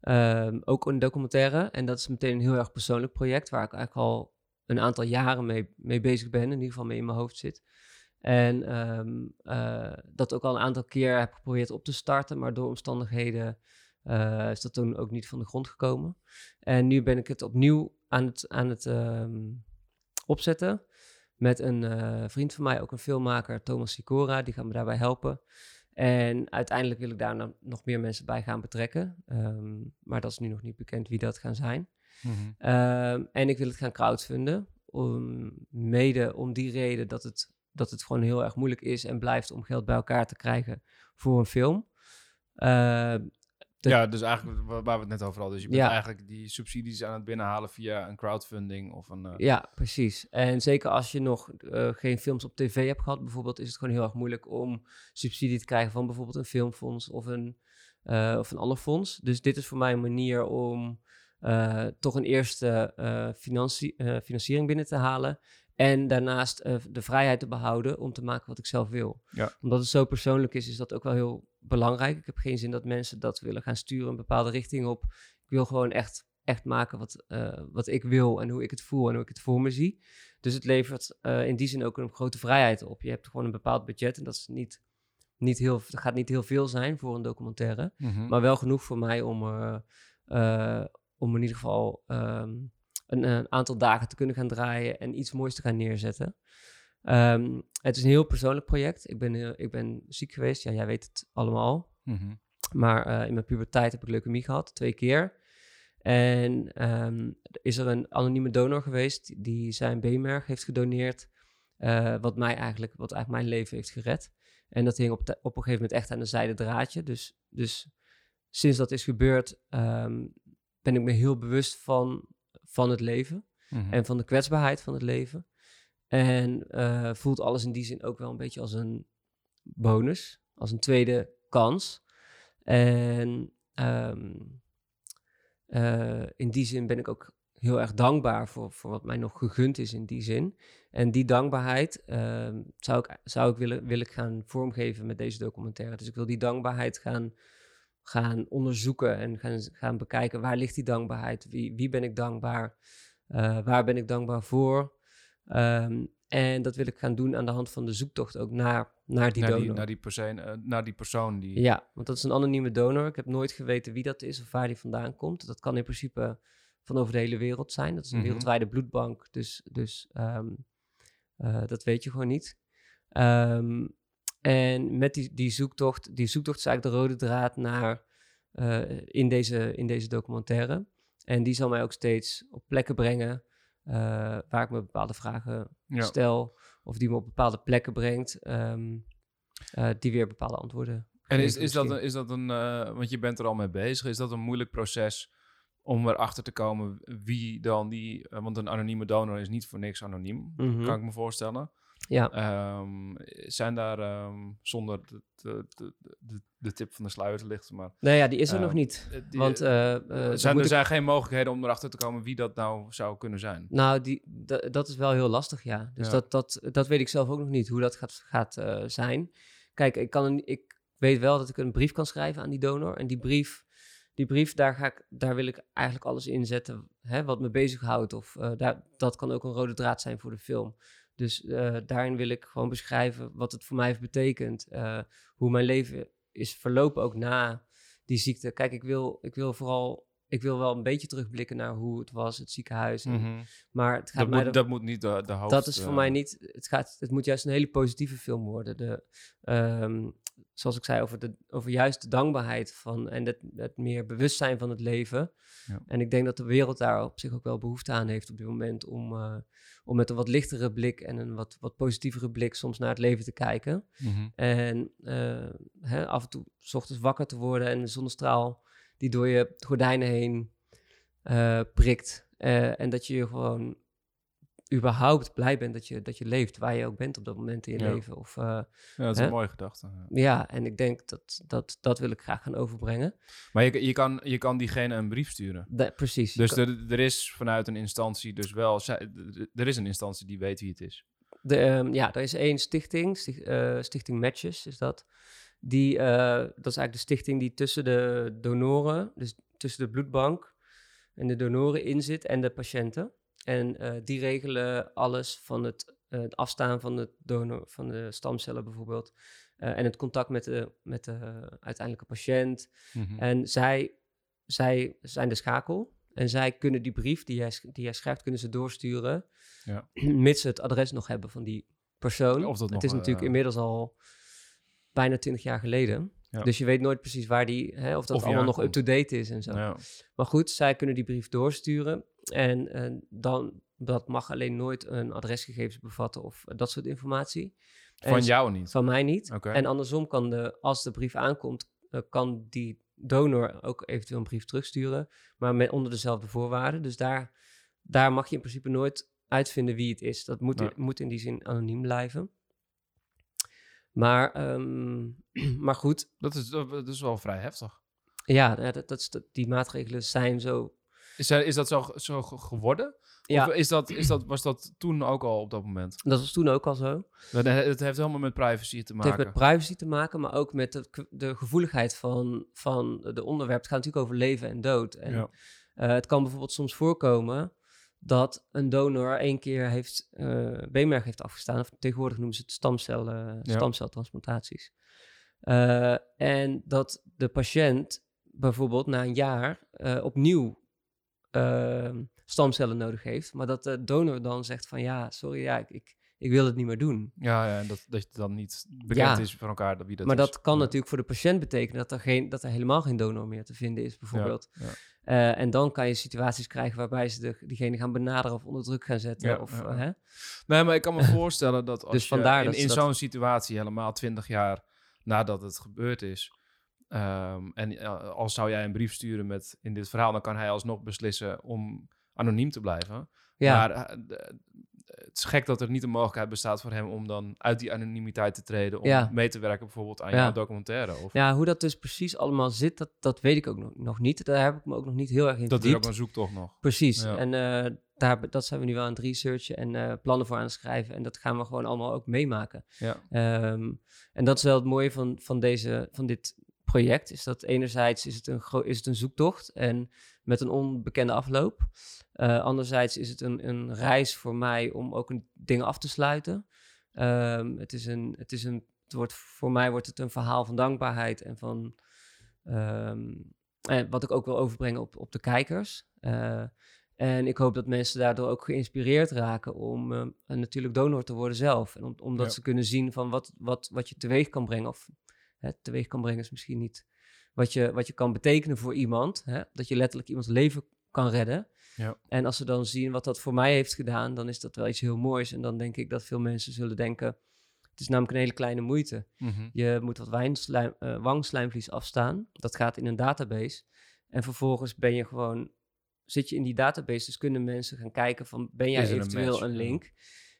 ehm, ook een documentaire. En dat is meteen een heel erg persoonlijk project, waar ik eigenlijk al een aantal jaren mee, mee bezig ben, in ieder geval mee in mijn hoofd zit. En ehm, eh, dat ook al een aantal keer heb geprobeerd op te starten, maar door omstandigheden eh, is dat toen ook niet van de grond gekomen. En nu ben ik het opnieuw aan het, aan het ehm, opzetten met een eh, vriend van mij, ook een filmmaker, Thomas Sicora, die gaat me daarbij helpen. En uiteindelijk wil ik daar nou nog meer mensen bij gaan betrekken. Ehm, maar dat is nu nog niet bekend wie dat gaan zijn. Ehm, en ik wil het gaan crowdfunden. Om, mede om die reden dat het, dat het gewoon heel erg moeilijk is en blijft om geld bij elkaar te krijgen voor een film. Ja, dus eigenlijk wa- waar we het net over hadden. Dus je bent Ja. eigenlijk die subsidies aan het binnenhalen via een crowdfunding of een... eh, Ja, precies. En zeker als je nog eh, geen films op tv hebt gehad, bijvoorbeeld, is het gewoon heel erg moeilijk om subsidie te krijgen van bijvoorbeeld een filmfonds of een, eh, of een ander fonds. Dus dit is voor mij een manier om toch een eerste eh, financiering binnen te halen. En daarnaast eh, de vrijheid te behouden om te maken wat ik zelf wil. Ja. Omdat het zo persoonlijk is, is dat ook wel heel belangrijk. Ik heb geen zin dat mensen dat willen gaan sturen een bepaalde richting op. Ik wil gewoon echt, echt maken wat, eh, wat ik wil en hoe ik het voel en hoe ik het voor me zie. Dus het levert eh, in die zin ook een grote vrijheid op. Je hebt gewoon een bepaald budget en dat is niet, niet heel, dat gaat niet heel veel zijn voor een documentaire. mhm. Maar wel genoeg voor mij om, om in ieder geval ehm, een, een aantal dagen te kunnen gaan draaien en iets moois te gaan neerzetten. Ehm, het is een heel persoonlijk project. Ik ben, heel- ik ben ziek geweest, ja, jij weet het allemaal. Mhm. Maar eh, in mijn puberteit heb ik leukemie gehad, twee keer. En ehm, is er een anonieme donor geweest die zijn beenmerg heeft gedoneerd. eh, wat mij eigenlijk, wat eigenlijk mijn leven heeft gered. En dat hing op, op een gegeven moment echt aan een zijde draadje. Dus, dus sinds dat is gebeurd, ehm, ben ik me heel bewust van, van het leven. Mhm. En van de kwetsbaarheid van het leven. En eh, voelt alles in die zin ook wel een beetje als een bonus, als een tweede kans. En ehm, eh, in die zin ben ik ook heel erg dankbaar voor, voor wat mij nog gegund is in die zin. En die dankbaarheid ehm, zou ik, zou ik willen, wil ik gaan vormgeven met deze documentaire. Dus ik wil die dankbaarheid gaan, gaan onderzoeken en gaan, gaan bekijken. Waar ligt die dankbaarheid? Wie, wie ben ik dankbaar? Uh, waar ben ik dankbaar voor? Um, en dat wil ik gaan doen aan de hand van de zoektocht ook naar, naar die naar donor. Die, naar, die persoon, uh, naar die persoon die... Ja, want dat is een anonieme donor. Ik heb nooit geweten wie dat is of waar die vandaan komt. Dat kan in principe van over de hele wereld zijn. Dat is een Mhm. wereldwijde bloedbank, dus, dus um, uh, dat weet je gewoon niet. Ehm, en met die, die zoektocht, die zoektocht is eigenlijk de rode draad naar eh, in, deze, in deze documentaire. En die zal mij ook steeds op plekken brengen eh, waar ik me bepaalde vragen Ja. stel. Of die me op bepaalde plekken brengt, ehm, eh, die weer bepaalde antwoorden. En is, is, dat, een- is dat een, want je bent er al mee bezig, is dat een moeilijk proces om erachter te komen wie dan die, want een anonieme donor is niet voor niks anoniem, Mhm. kan ik me voorstellen. Ja. Ehm, zijn daar, ehm, zonder de, de, de, de, tip van de sluier te lichten, maar Nee, ja, die is er nog Ehm, niet. eh, die- Want eh, eh, zijn, er ik- zijn geen mogelijkheden om erachter te komen wie dat nou zou kunnen zijn. Nou, die, da- dat is wel heel lastig, ja. Dus Ja. Dat, dat, dat weet ik zelf ook nog niet, hoe dat gaat, gaat zijn. Kijk, ik, kan een, ik weet wel dat ik een brief kan schrijven aan die donor. En die brief, die brief daar, ga ik, daar wil ik eigenlijk alles in zetten hè, wat me bezighoudt. Of daar, dat kan ook een rode draad zijn voor de film. Dus eh, daarin wil ik gewoon beschrijven wat het voor mij heeft betekend. eh, hoe mijn leven is verlopen ook na die ziekte. Kijk, ik wil, ik wil vooral... Ik wil wel een beetje terugblikken naar hoe het was, het ziekenhuis. en Mhm. maar het gaat dat, mij moet, dat moet niet de, de hoofd... dat is voor mij niet. Het, gaat, het moet juist een hele positieve film worden. De, ehm, zoals ik zei, over, de, over juist de dankbaarheid van en het, het meer bewustzijn van het leven. Ja. En ik denk dat de wereld daar op zich ook wel behoefte aan heeft op dit moment om, eh, om met een wat lichtere blik en een wat, wat positievere blik soms naar het leven te kijken. mhm. En eh, hè, af en toe 's ochtends wakker te worden en de zonnestraal die door je gordijnen heen eh, prikt. En dat je je gewoon überhaupt blij bent dat je, dat je leeft, waar je ook bent op dat moment in je Ja. leven. Of, eh, Ja, dat is Hè? een mooie gedachte. ja. ja, en ik denk dat, dat dat wil ik graag gaan overbrengen. Maar je, je, kan, je kan diegene een brief sturen. Precies. Dus er, er is vanuit een instantie dus wel... Er is een instantie die weet wie het is. De, ehm, ja, er is één stichting, sticht- eh, Stichting Matches is dat. Die, eh, dat is eigenlijk de stichting die tussen de donoren, dus tussen de bloedbank en de donoren in zit en de patiënten. En eh, die regelen alles van het, eh, het afstaan van de, donor, van de stamcellen bijvoorbeeld. eh, en het contact met de, met de uiteindelijke patiënt. Mhm. En zij, zij zijn de schakel. En zij kunnen die brief die jij, die jij schrijft, kunnen ze doorsturen. Ja. Mits ze het adres nog hebben van die persoon. Of dat het is natuurlijk inmiddels al bijna twintig jaar geleden. Ja. Dus je weet nooit precies waar die, hè, of dat Of allemaal nog up-to-date is en zo. Ja. Maar goed, zij kunnen die brief doorsturen. En eh, dan, dat mag alleen nooit een adresgegevens bevatten of dat soort informatie. En Van jou niet? Van mij niet. En andersom kan de, als de brief aankomt, eh, kan die donor ook eventueel een brief terugsturen, maar met, onder dezelfde voorwaarden. Dus daar, daar mag je in principe nooit uitvinden wie het is. Dat moet, Nee. moet in die zin anoniem blijven. Maar, ehm, maar goed, Dat is, dat is wel vrij heftig. ja, nou, dat, dat, die maatregelen zijn zo. Is, dat- is dat zo, zo ge- geworden? Ja, Of is dat, is dat, was dat toen ook al op dat moment? dat was toen ook al zo. Het heeft helemaal met privacy te Het heeft maken. met privacy te maken, maar ook met de, gevoeligheid van, van de onderwerp. Het gaat natuurlijk over leven en dood. En Ja. eh, het kan bijvoorbeeld soms voorkomen dat een donor één keer heeft, eh beenmerg heeft afgestaan. Of tegenwoordig noemen ze het stamcel, stamceltransplantaties. Eh, en dat de patiënt bijvoorbeeld na een jaar opnieuw eh, stamcellen nodig heeft. Maar dat de donor dan zegt van ja, sorry, ja, ik, ik, ik wil het niet meer doen. Ja, ja en dat, dat je dan niet bekend Ja. is van elkaar dat wie dat maar is. dat kan Ja. natuurlijk voor de patiënt betekenen dat er, geen, dat er helemaal geen donor meer te vinden is, bijvoorbeeld. Ja. Eh, en dan kan je situaties krijgen waarbij ze de, diegene gaan benaderen of onder druk gaan zetten. Ja, of, hè? Nee, maar ik kan me voorstellen dat als Dus je in, in dat- zo'n situatie helemaal twintig jaar nadat het gebeurd is... ehm, en eh, als zou jij een brief sturen met in dit verhaal... dan kan hij alsnog beslissen om anoniem te blijven. Ja, Maar eh, het is gek dat er niet een mogelijkheid bestaat voor hem... om dan uit die anonimiteit te treden... om Ja. mee te werken bijvoorbeeld aan Ja. jouw documentaire. Of ja, hoe dat dus precies allemaal zit, dat, dat weet ik ook nog, nog niet. Daar heb ik me ook nog niet heel erg in dat is verdiept. ook een zoektocht nog. Precies. Ja. En eh, daar, dat zijn we nu aan het researchen en plannen voor aan het schrijven. En dat gaan we gewoon allemaal ook meemaken. Ja. Ehm, en dat is wel het mooie van, van, deze, van dit project. Is dat enerzijds is het een, is het een zoektocht en met een onbekende afloop. Eh, anderzijds is het een, een reis voor mij om ook een, dingen af te sluiten. Ehm, het, is een, het, is een, het wordt, voor mij wordt het een verhaal van dankbaarheid en van... ehm, en wat ik ook wil overbrengen op, op de kijkers. Eh, En ik hoop dat mensen daardoor ook geïnspireerd raken om uh, natuurlijk donor te worden zelf. En om, omdat ze kunnen zien van wat, wat, wat je teweeg kan brengen. Of hè, teweeg kan brengen is misschien niet wat je, wat je kan betekenen voor iemand. Hè? Dat je letterlijk iemands leven kan redden. Ja. En als ze dan zien wat dat voor mij heeft gedaan, dan is dat wel iets heel moois. En dan denk ik dat veel mensen zullen denken, het is namelijk een hele kleine moeite. Mhm. Je moet wat wijnslijm, uh, wangslijmvlies afstaan. Dat gaat in een database. En vervolgens ben je gewoon, zit je in die database. Dus kunnen mensen gaan kijken van, ben jij een eventueel een, Ja. link?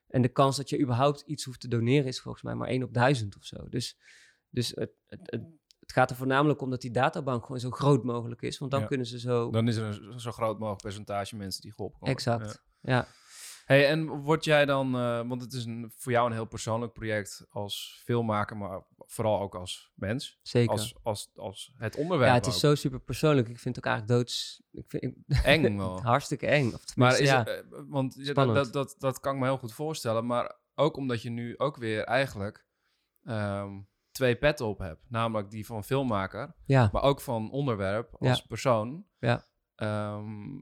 En de kans dat je überhaupt iets hoeft te doneren is volgens mij maar 1 op 1000 of zo. Dus, dus het, het, het, het gaat er voornamelijk om dat die databank gewoon zo groot mogelijk is. Want dan Ja. kunnen ze zo... Dan is er een zo groot mogelijk percentage mensen die geholpen worden. exact, Ja. ja. Hey, en word jij dan, eh, want het is een, voor jou een heel persoonlijk project als filmmaker, maar vooral ook als mens, zeker. als, als, als het onderwerp. ja, het is ook. zo super persoonlijk. Ik vind het ook eigenlijk doods... Ik vind, eng wel. hartstikke eng. Of Maar is ja. het, eh, want ja, dat, Spannend. dat, dat, dat kan ik me heel goed voorstellen, maar ook omdat je nu ook weer eigenlijk ehm, twee petten op hebt, namelijk die van filmmaker, ja, maar ook van onderwerp als persoon. Ja. Ehm,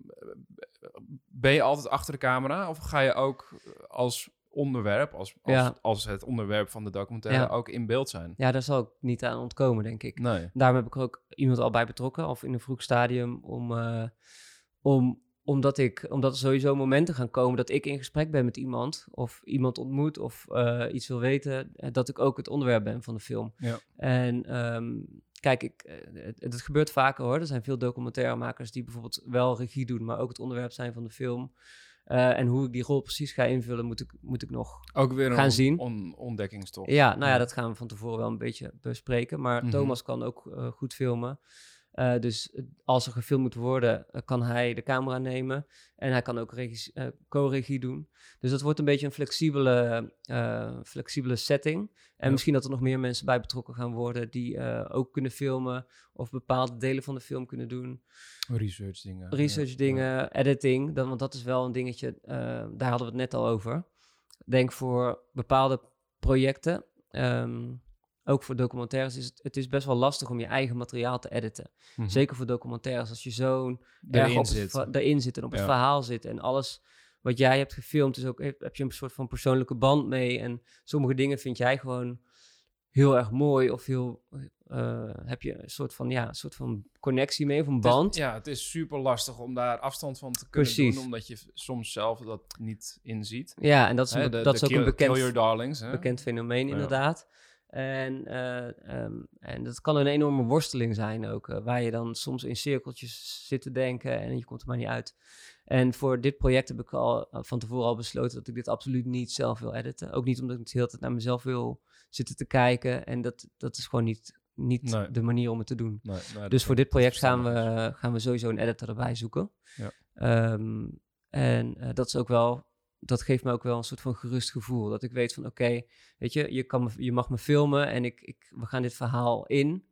ben je altijd achter de camera of ga je ook als onderwerp, als, als, Ja. als het onderwerp van de documentaire, ook in beeld zijn? ja, daar zal ik niet aan ontkomen, denk ik. Nee. Daarom heb ik ook iemand al bij betrokken, of in een vroeg stadium, om, eh, om, omdat, ik, omdat er sowieso momenten gaan komen dat ik in gesprek ben met iemand, of iemand ontmoet, of eh, iets wil weten, eh, dat ik ook het onderwerp ben van de film. Ja. En ehm, kijk, ik, eh, het, het gebeurt vaker hoor. Er zijn veel documentairemakers die bijvoorbeeld wel regie doen, maar ook het onderwerp zijn van de film. En hoe ik die rol precies ga invullen, moet ik, moet ik nog Ook weer Gaan on- zien. on- ontdekkingstocht. ja, nou ja, Ja. dat gaan we van tevoren wel een beetje bespreken. Maar Mhm. Thomas kan ook goed filmen. Eh, dus eh, als er gefilmd moet worden, eh, kan hij de camera nemen. En hij kan ook regie- co-regie doen. Dus dat wordt een beetje een flexibele, flexibele setting. En Ja. misschien dat er nog meer mensen bij betrokken gaan worden... die ook kunnen filmen of bepaalde delen van de film kunnen doen. Research dingen. Research Ja. dingen, editing, dan, want dat is wel een dingetje, daar hadden we het net al over. Denk voor bepaalde projecten, ehm, ook voor documentaires, is het, het is best wel lastig om je eigen materiaal te editen. Mhm. Zeker voor documentaires, als je zo'n erg Erin op zit. daarin zit en op het verhaal zit en alles wat jij hebt gefilmd, is ook, heb, heb je een soort van persoonlijke band mee. En sommige dingen vind jij gewoon heel erg mooi of heel, eh, heb je een soort van, ja, een soort van connectie mee of een Het is- band. ja, het is super lastig om daar afstand van te kunnen Precies. doen, omdat je soms zelf dat niet inziet. Ja, en dat is, een de- dat de is ook kill, een bekend, darlings. Bekend fenomeen, Ja. inderdaad. En, eh, ehm, en dat kan een enorme worsteling zijn ook, eh, waar je dan soms in cirkeltjes zit te denken en je komt er maar niet uit. En voor dit project heb ik al eh, van tevoren al besloten dat ik dit absoluut niet zelf wil editen. Ook niet omdat ik de hele tijd naar mezelf wil zitten te kijken. En dat, dat is gewoon niet, niet Nee. de manier om het te doen. Nee, nee, dat Dus voor dit project gaan we, gaan we sowieso een editor erbij zoeken. Ja. Ehm, en dat is ook wel, dat geeft me ook wel een soort van gerust gevoel. Dat ik weet van oké, weet je, je, kan me, je mag me filmen en ik, ik, we gaan dit verhaal in.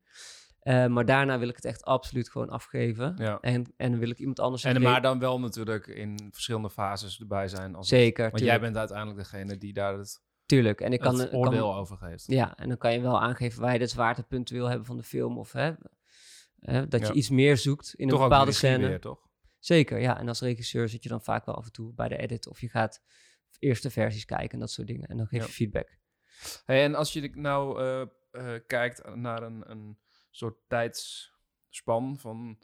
Eh, maar daarna wil ik het echt absoluut gewoon afgeven. Ja. En, en dan wil ik iemand anders... En maar dan wel natuurlijk in verschillende fases erbij zijn. Als het- Zeker, want jij bent uiteindelijk degene die daar het, tuurlijk. En ik kan, het kan- oordeel over geeft. Ja, en dan kan je wel aangeven waar je het zwaartepunt wil hebben van de film. Of hè, hè, dat Ja. je iets meer zoekt in Toch een bepaalde scène. weer, toch? Zeker, ja. En als regisseur zit je dan vaak wel af en toe bij de edit. Of je gaat eerste versies kijken en dat soort dingen. En dan geef Ja. je feedback. Hey, en als je nou eh, eh, kijkt naar een, een soort tijdsspan van...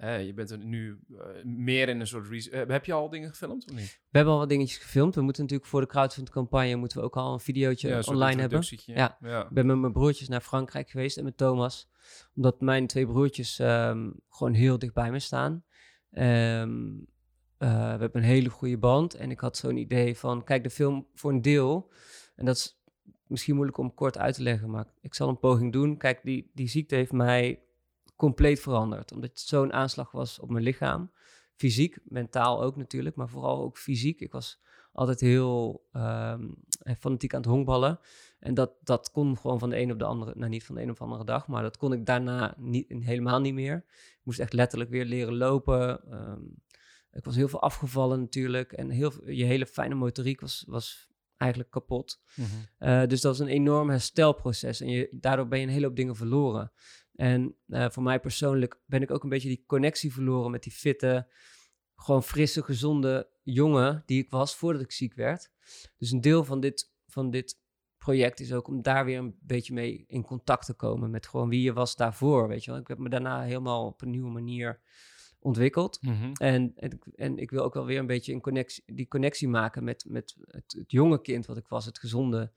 je bent er nu eh, meer in een soort... heb je al dingen gefilmd of niet? We hebben al wat dingetjes gefilmd. We moeten natuurlijk voor de crowdfund-campagne moeten we ook al een videootje een online hebben. Ja. ja. Ik ben met mijn broertjes naar Frankrijk geweest en met Thomas. Omdat mijn twee broertjes ehm, gewoon heel dicht bij me staan. Ehm, eh, we hebben een hele goede band. En ik had zo'n idee van, kijk, de film voor een deel... En dat is misschien moeilijk om kort uit te leggen, maar ik zal een poging doen. Kijk, die, die ziekte heeft mij compleet veranderd. Omdat het zo'n aanslag was op mijn lichaam. Fysiek, mentaal ook natuurlijk, maar vooral ook fysiek. Ik was altijd heel ehm, fanatiek aan het honkballen. En dat, dat kon gewoon van de een op de andere, nou niet van de een op de andere dag, maar dat kon ik daarna niet, helemaal niet meer. Ik moest echt letterlijk weer leren lopen. Ehm, ik was heel veel afgevallen natuurlijk. En heel, je hele fijne motoriek was, was eigenlijk kapot. Mhm. Eh, dus dat is een enorm herstelproces. En je, daardoor ben je een hele hoop dingen verloren. En eh, voor mij persoonlijk ben ik ook een beetje die connectie verloren met die fitte, gewoon frisse, gezonde jongen die ik was voordat ik ziek werd. Dus een deel van dit, van dit project is ook om daar weer een beetje mee in contact te komen met gewoon wie je was daarvoor, weet je wel. Ik heb me daarna helemaal op een nieuwe manier ontwikkeld. Mhm. En, en, ik- en ik wil ook wel weer een beetje een connectie, die connectie maken met, met het, het jonge kind wat ik was, het gezonde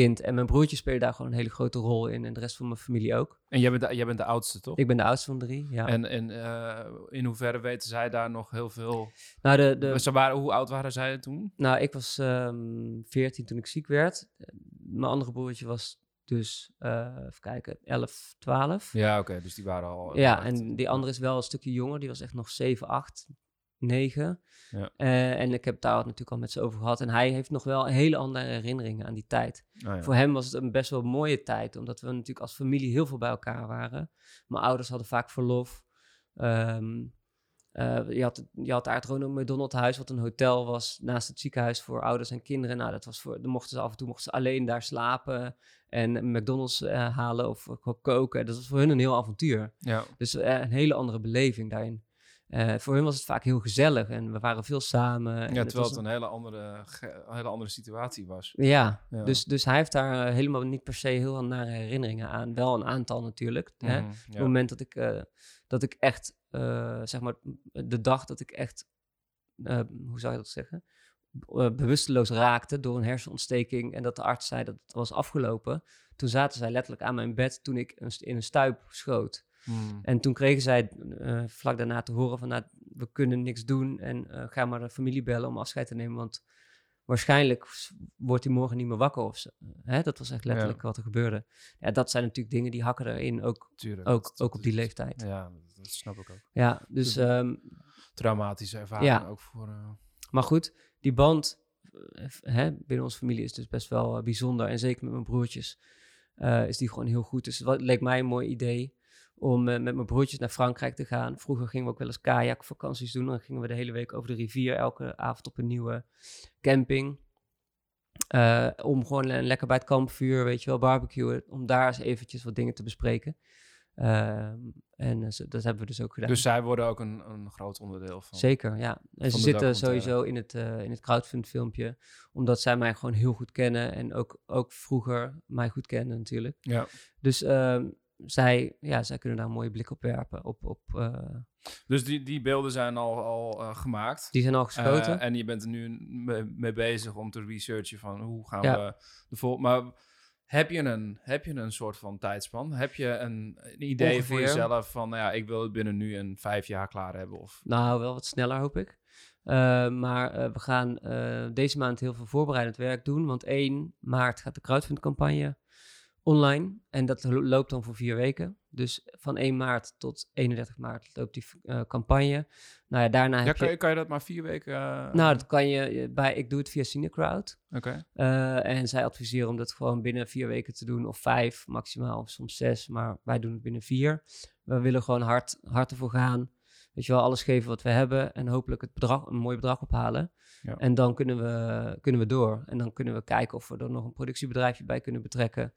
kind. En mijn broertje speelde daar gewoon een hele grote rol in en de rest van mijn familie ook. En jij bent, de, jij bent de oudste, toch? Ik ben de oudste van drie, ja. En, en eh, in hoeverre weten zij daar nog heel veel... nou, de, de, Ze waren, hoe oud waren zij toen? nou, ik was ehm 14 toen ik ziek werd. Mijn andere broertje was dus, eh, even kijken, 11, 12. Ja, oké, dus die waren al... Ja, en die andere is wel een stukje jonger. Die was echt nog 7, 8, 9. Ja. Eh, en ik heb daar het natuurlijk al met ze over gehad. En hij heeft nog wel hele andere herinneringen aan die tijd. Oh, ja. Voor hem was het een best wel mooie tijd, omdat we natuurlijk als familie heel veel bij elkaar waren. Mijn ouders hadden vaak verlof. Ehm, eh, je, had, je had daar het Ronald McDonald Huis, wat een hotel was naast het ziekenhuis voor ouders en kinderen. Nou, dat was voor, dan mochten ze af en toe mochten ze alleen daar slapen en McDonald's eh, halen of koken. Dat was voor hun een heel avontuur. ja. Dus een hele andere beleving daarin. Eh, voor hun was het vaak heel gezellig en we waren veel samen. ja, het terwijl was het een hele andere, een hele andere situatie was. ja, Ja. Dus, dus hij heeft daar eh, helemaal niet per se heel veel nare herinneringen aan. Wel een aantal natuurlijk. Hè? Mhm, ja. het moment dat ik, eh, dat ik echt, zeg maar, de dag dat ik echt, hoe zou je dat zeggen? Bewusteloos raakte door een hersenontsteking en dat de arts zei dat het was afgelopen. Toen zaten zij letterlijk aan mijn bed toen ik een in een stuip schoot. Mhm. En toen kregen zij eh, vlak daarna te horen van, nou, we kunnen niks doen en eh, ga maar de familie bellen om afscheid te nemen, want waarschijnlijk wordt hij morgen niet meer wakker of zo. Hè? Dat was echt letterlijk wat er gebeurde. Ja, dat zijn natuurlijk dingen die hakken erin, ook, Tuurlijk. ook, dat- ook op die leeftijd. Ja, Ja, dat snap ik ook. dus, Dus- ehm, Traumatische ervaring Ja. ook voor... eh, maar goed, die band hè, binnen onze familie is dus best wel bijzonder. En zeker met mijn broertjes is die gewoon heel goed. Dus het leek mij een mooi idee om eh, met mijn broertjes naar Frankrijk te gaan. Vroeger gingen we ook wel eens kajakvakanties doen. Dan gingen we de hele week over de rivier, elke avond op een nieuwe camping. Eh, om gewoon le- lekker bij het kampvuur, weet je wel, barbecuen. Om daar eens eventjes wat dingen te bespreken. Ehm, en eh, zo- dat hebben we dus ook gedaan. Dus zij worden ook een, een groot onderdeel van... Zeker, ja. En ze zitten sowieso in het, in het crowdfund filmpje, omdat zij mij gewoon heel goed kennen en ook, ook vroeger mij goed kennen natuurlijk. Ja. Dus ehm, zij, ja, zij kunnen daar een mooie blik op werpen. Op, op, eh, Dus die, die beelden zijn al, al eh, gemaakt. die zijn al geschoten. Eh, en je bent er nu mee, mee bezig om te researchen van hoe gaan Ja. we de vol. Maar heb je, een, heb je een soort van tijdspan? Heb je een, een idee voor jezelf van, nou ja, ik wil het binnen nu en vijf jaar klaar hebben? Of, Nou, wel wat sneller hoop ik. Maar we gaan deze maand heel veel voorbereidend werk doen. Want 1 maart gaat de crowdfund-campagne online. En dat lo- loopt dan voor vier weken. Dus van 1 maart tot 31 maart loopt die eh, campagne. Nou ja, daarna ja, heb kan, je... je, kan je dat maar vier weken... eh, Nou, dat kan je bij... Ik doe het via Cinecrowd. Oké. Eh, en zij adviseren om dat gewoon binnen vier weken te doen. Of vijf maximaal, of soms zes. Maar wij doen het binnen vier. We willen gewoon hard, hard ervoor gaan. Weet je wel, alles geven wat we hebben. En hopelijk het bedrag, een mooi bedrag ophalen. Ja. En dan kunnen we, kunnen we door. En dan kunnen we kijken of we er nog een productiebedrijfje bij kunnen betrekken.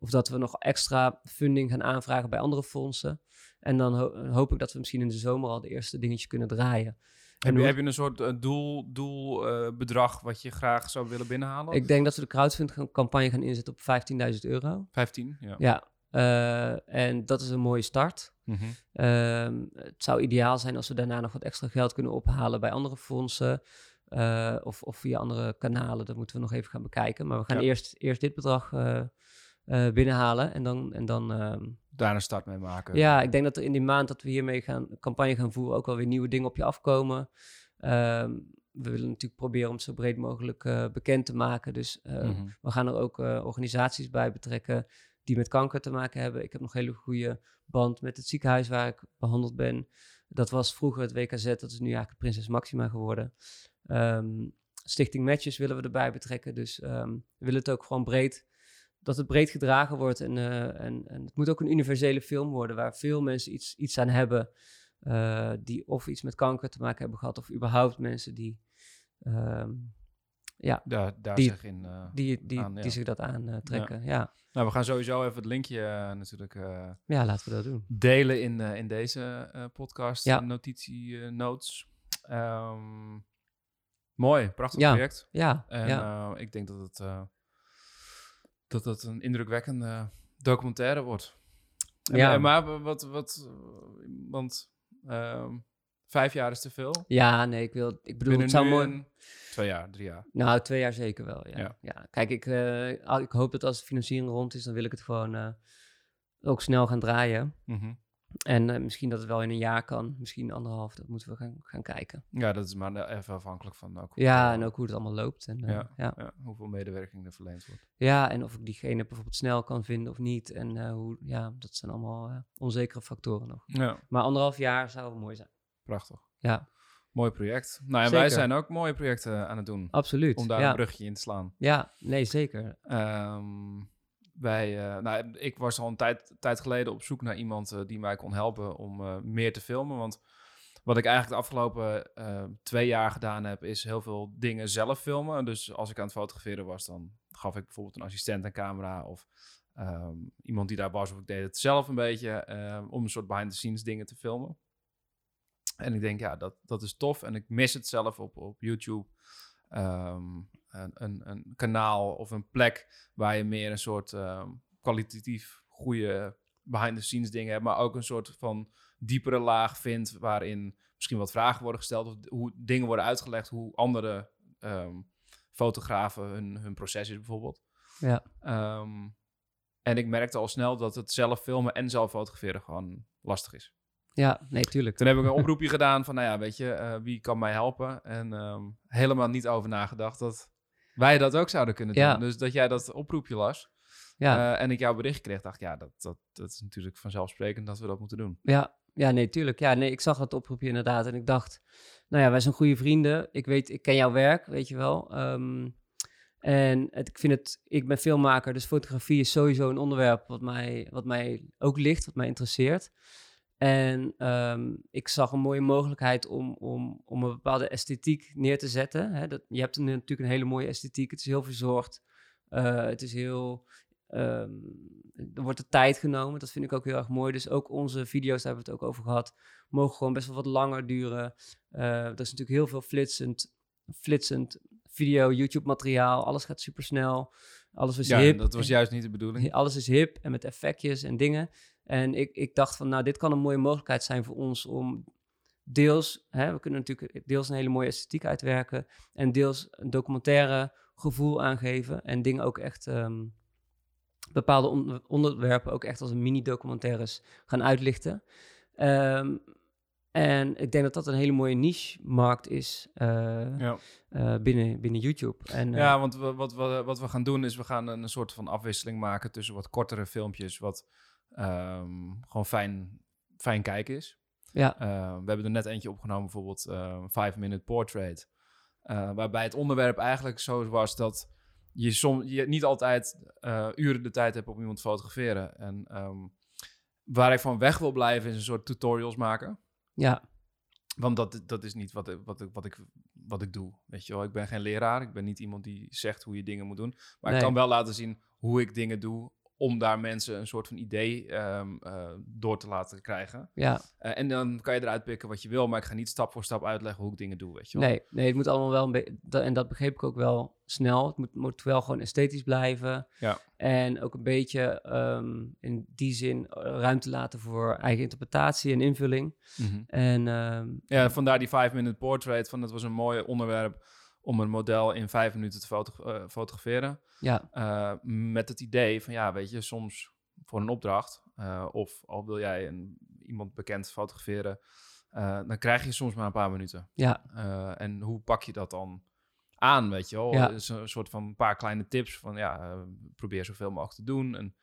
Of dat we nog extra funding gaan aanvragen bij andere fondsen. En dan ho- hoop ik dat we misschien in de zomer al de eerste dingetjes kunnen draaien. Heb, je, heb je een soort eh, doel, eh, bedrag wat je graag zou willen binnenhalen? Ik denk dat we de crowdfund-campagne gaan inzetten op 15.000 euro. 15, ja. Ja, eh, en dat is een mooie start. Mhm. Ehm, het zou ideaal zijn als we daarna nog wat extra geld kunnen ophalen bij andere fondsen. of, of via andere kanalen. Dat moeten we nog even gaan bekijken. Maar we gaan Ja. eerst, eerst dit bedrag eh, binnenhalen. En dan, en dan ehm, Daar een start mee maken. ja, ik denk dat er in die maand dat we hiermee gaan campagne gaan voeren, ook wel weer nieuwe dingen op je afkomen. Ehm, we willen natuurlijk proberen om het zo breed mogelijk eh, bekend te maken. Dus eh, Mhm. we gaan er ook organisaties bij betrekken die met kanker te maken hebben. Ik heb nog een hele goede band met het ziekenhuis waar ik behandeld ben. Dat was vroeger het WKZ, dat is nu eigenlijk Prinses Maxima geworden. Ehm, Stichting Matches willen we erbij betrekken. Dus we willen het ook gewoon breed, dat het breed gedragen wordt. En, eh, en, en het moet ook een universele film worden waar veel mensen iets, iets aan hebben. eh, die of iets met kanker te maken hebben gehad, of überhaupt mensen die, ehm, ja, Daar, daar Die- zich in... eh, die, die, Aan, ja. die zich dat aantrekken. Ja. Nou, we gaan sowieso even het linkje natuurlijk ja, laten we dat doen. delen in, in deze podcast Ja. notitie notes. Ehm, mooi, prachtig Ja. project. Ja, En ja. ik denk dat het, dat het een indrukwekkende documentaire wordt. En, Ja. maar wat, wat, want ehm, vijf jaar is te veel. ja, nee, ik wil, ik bedoel, het zou mooi... Twee jaar, drie jaar. Nou, twee jaar zeker wel, ja. Ja. ja. Kijk, ik, eh, ik hoop dat als de financiering rond is, dan wil ik het gewoon eh, ook snel gaan draaien. Mhm. En eh, misschien dat het wel in een jaar kan, misschien anderhalf, dat moeten we gaan, gaan kijken. Ja, dat is maar eh, even afhankelijk van ook, hoe Ja, het, en eh, ook hoe het allemaal loopt. En, eh, Ja. ja. ja, hoeveel medewerking er verleend wordt. Ja, en of ik diegene bijvoorbeeld snel kan vinden of niet. En eh, hoe, ja, dat zijn allemaal eh, onzekere factoren nog. Ja, Maar anderhalf jaar zou mooi zijn. prachtig. Ja, Mooi project. Nou, en wij zijn ook mooie projecten aan het doen. absoluut. Om daar een brugje in te slaan. ja, nee, zeker. Ehm, wij, eh, nou, ik was al een tijd, tijd geleden op zoek naar iemand eh, die mij kon helpen om eh, meer te filmen. Want wat ik eigenlijk de afgelopen twee jaar gedaan heb, is heel veel dingen zelf filmen. Dus als ik aan het fotograferen was, dan gaf ik bijvoorbeeld een assistent een camera of ehm, iemand die daar was, of ik deed het zelf een beetje om een soort behind-the-scenes dingen te filmen. En ik denk, ja, dat, dat is tof. En ik mis het zelf op, op YouTube. Ehm, een, een, een kanaal of een plek waar je meer een soort ehm, kwalitatief goede behind-the-scenes dingen hebt, maar ook een soort van diepere laag vindt waarin misschien wat vragen worden gesteld of hoe dingen worden uitgelegd, hoe andere ehm, fotografen hun, hun proces is bijvoorbeeld. Ja, Ehm, en ik merkte al snel dat het zelf filmen en zelf fotograferen gewoon lastig is. ja nee, tuurlijk. Toen heb ik een oproepje gedaan van, nou ja, weet je, eh, wie kan mij helpen? En helemaal niet over nagedacht dat wij dat ook zouden kunnen doen. Ja. Dus dat jij dat oproepje las Ja, eh, en ik jouw bericht kreeg, dacht ik, ja, dat, dat, dat is natuurlijk vanzelfsprekend dat we dat moeten doen. ja, ja, nee, tuurlijk. Ja, nee, ik zag dat oproepje inderdaad. En ik dacht, nou ja, wij zijn goede vrienden. Ik weet, ik ken jouw werk, weet je wel. Ehm, en het, ik vind het, ik ben filmmaker, dus fotografie is sowieso een onderwerp wat mij, wat mij ook ligt, wat mij interesseert. En ehm, ik zag een mooie mogelijkheid om, om, om een bepaalde esthetiek neer te zetten. Hè? Dat, je hebt een, natuurlijk een hele mooie esthetiek. Het is heel verzorgd. Eh, het is heel. ehm, er wordt de tijd genomen. Dat vind ik ook heel erg mooi. Dus ook onze video's, daar hebben we het ook over gehad, mogen gewoon best wel wat langer duren. Eh, er is natuurlijk heel veel flitsend, flitsend video, YouTube-materiaal. Alles gaat super snel. Alles is ja, hip. dat was juist niet de bedoeling. Alles is hip en met effectjes en dingen. En ik, ik dacht van, nou, dit kan een mooie mogelijkheid zijn voor ons om deels, hè, we kunnen natuurlijk deels een hele mooie esthetiek uitwerken en deels een documentaire gevoel aangeven en dingen ook echt, ehm, bepaalde on- onderwerpen ook echt als een mini-documentaires gaan uitlichten. Ehm, en ik denk dat dat een hele mooie niche-markt is eh, Ja. eh, binnen, binnen YouTube. En, eh, Ja, want we- wat, we, wat we gaan doen is we gaan een soort van afwisseling maken tussen wat kortere filmpjes, wat ehm, gewoon fijn, fijn kijken is. ja, Uh, we hebben er net eentje opgenomen, bijvoorbeeld uh, Five Minute Portrait. Uh, waarbij het onderwerp eigenlijk zo was dat je, som, je niet altijd uh, uren de tijd hebt om iemand te fotograferen. En um, waar ik van weg wil blijven is een soort tutorials maken. ja. Want dat, dat is niet wat, ik- wat, ik, wat, ik, wat ik doe. Weet je wel, ik ben geen leraar. Ik ben niet iemand die zegt hoe je dingen moet doen. Maar ik kan wel laten zien hoe ik dingen doe. Om daar mensen een soort van idee um, uh, door te laten krijgen. ja. Uh, en dan kan je eruit pikken wat je wil, maar ik ga niet stap voor stap uitleggen hoe ik dingen doe, weet je wel. Nee, nee, het moet allemaal wel een beetje, en dat begreep ik ook wel snel. Het moet, moet wel gewoon esthetisch blijven. Ja. En ook een beetje um, in die zin uh, ruimte laten voor eigen interpretatie en invulling. Mm -hmm. En, um, ja, vandaar die 5-minute portrait. Van, dat was een mooi onderwerp om een model in vijf minuten te foto uh, fotograferen. Ja. Uh, met het idee van, ja, weet je, soms voor een opdracht, uh, of al wil jij een, iemand bekend fotograferen, dan krijg je soms maar een paar minuten. Ja. En hoe pak je dat dan aan, weet je wel? Ja. Een soort van een paar kleine tips van, ja, probeer zoveel mogelijk te doen. En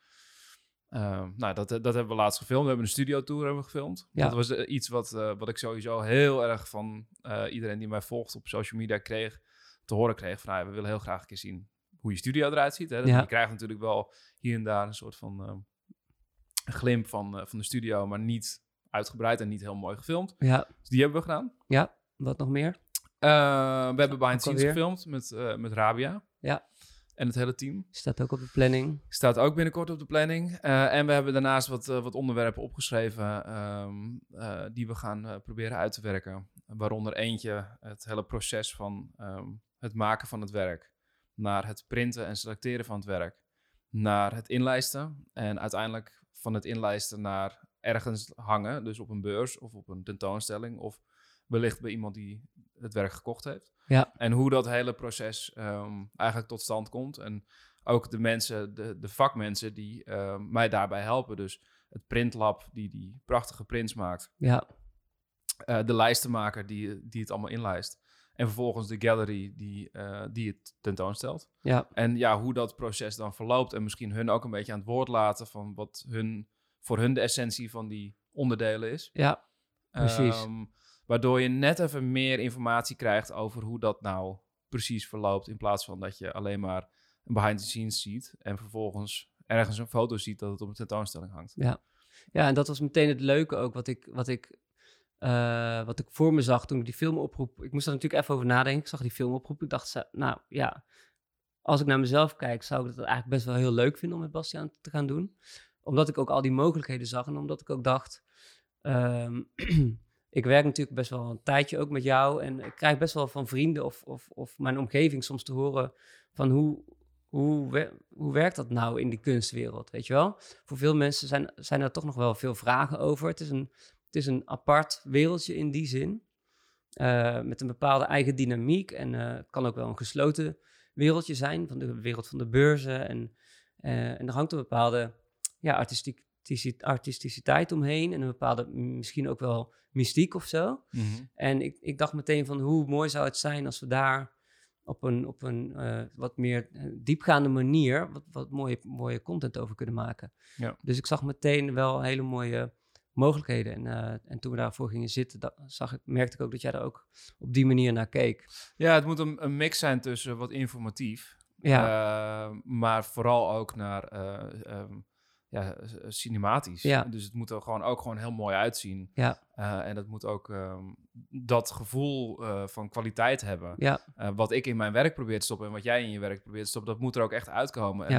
uh, nou, dat, dat hebben we laatst gefilmd. We hebben een studiotour hebben we gefilmd. Ja. Dat was uh, iets wat, uh, wat ik sowieso heel erg van uh, iedereen die mij volgt op social media kreeg, te horen kreeg van, nou, we willen heel graag een keer zien hoe je studio eruit ziet. Hè? Ja. Je krijgt natuurlijk wel hier en daar een soort van uh, glimp van, van de studio, maar niet uitgebreid en niet heel mooi gefilmd. Ja. Dus die hebben we gedaan. Ja, wat nog meer? Uh, we hebben behind the scenes gefilmd met, met Rabia. Ja. En het hele team. Staat ook op de planning. Staat ook binnenkort op de planning. Eh, en we hebben daarnaast wat, eh, wat onderwerpen opgeschreven ehm, eh, die we gaan proberen uit te werken. Waaronder eentje het hele proces van ehm, het maken van het werk. Naar het printen en selecteren van het werk. Naar het inlijsten. En uiteindelijk van het inlijsten naar ergens hangen. Dus op een beurs of op een tentoonstelling. Of wellicht bij iemand die het werk gekocht heeft. Ja. En hoe dat hele proces ehm, eigenlijk tot stand komt. En ook de mensen, de, de vakmensen die ehm, mij daarbij helpen. Dus het printlab die die prachtige prints maakt. Ja, Eh, de lijstenmaker die, die het allemaal inlijst. En vervolgens de gallery die, eh, die het tentoonstelt. ja, En ja, hoe dat proces dan verloopt. En misschien hun ook een beetje aan het woord laten van wat hun, voor hun de essentie van die onderdelen is. ja, Precies. Ehm, waardoor je net even meer informatie krijgt over hoe dat nou precies verloopt. In plaats van dat je alleen maar een behind the scenes ziet. En vervolgens ergens een foto ziet dat het op een tentoonstelling hangt. ja. Ja, en dat was meteen het leuke ook, wat ik, wat ik, eh, wat ik voor me zag toen ik die film oproep. Ik moest er natuurlijk even over nadenken. Ik zag die film oproep. Ik dacht, nou ja, als ik naar mezelf kijk, zou ik dat eigenlijk best wel heel leuk vinden om met Bastiaan te gaan doen. Omdat ik ook al die mogelijkheden zag en omdat ik ook dacht, ehm, ik werk natuurlijk best wel een tijdje ook met jou en ik krijg best wel van vrienden of, of, of mijn omgeving soms te horen van hoe, hoe, hoe werkt dat nou in die kunstwereld, weet je wel? Voor veel mensen zijn, zijn er toch nog wel veel vragen over. Het is een, het is een apart wereldje in die zin, eh, met een bepaalde eigen dynamiek en eh, het kan ook wel een gesloten wereldje zijn, van de wereld van de beurzen en, eh, en er hangt een bepaalde ja, artistiek, artisticiteit omheen en een bepaalde misschien ook wel mystiek of zo. En ik, ik dacht meteen van hoe mooi zou het zijn als we daar op een, op een eh, wat meer eh, diepgaande manier wat, wat mooie, mooie content over kunnen maken. Ja. Dus ik zag meteen wel hele mooie mogelijkheden. En, eh, en toen we daarvoor gingen zitten, zag ik, merkte ik ook dat jij er ook op die manier naar keek. Ja, het moet een, een mix zijn tussen wat informatief. Ja, maar vooral ook naar eh, ehm, ja, c- cinematisch. Ja. Dus het moet er gewoon ook gewoon heel mooi uitzien. ja, Eh, en het moet ook ehm, dat gevoel eh, van kwaliteit hebben. ja, Eh, wat ik in mijn werk probeer te stoppen en wat jij in je werk probeert te stoppen, dat moet er ook echt uitkomen. En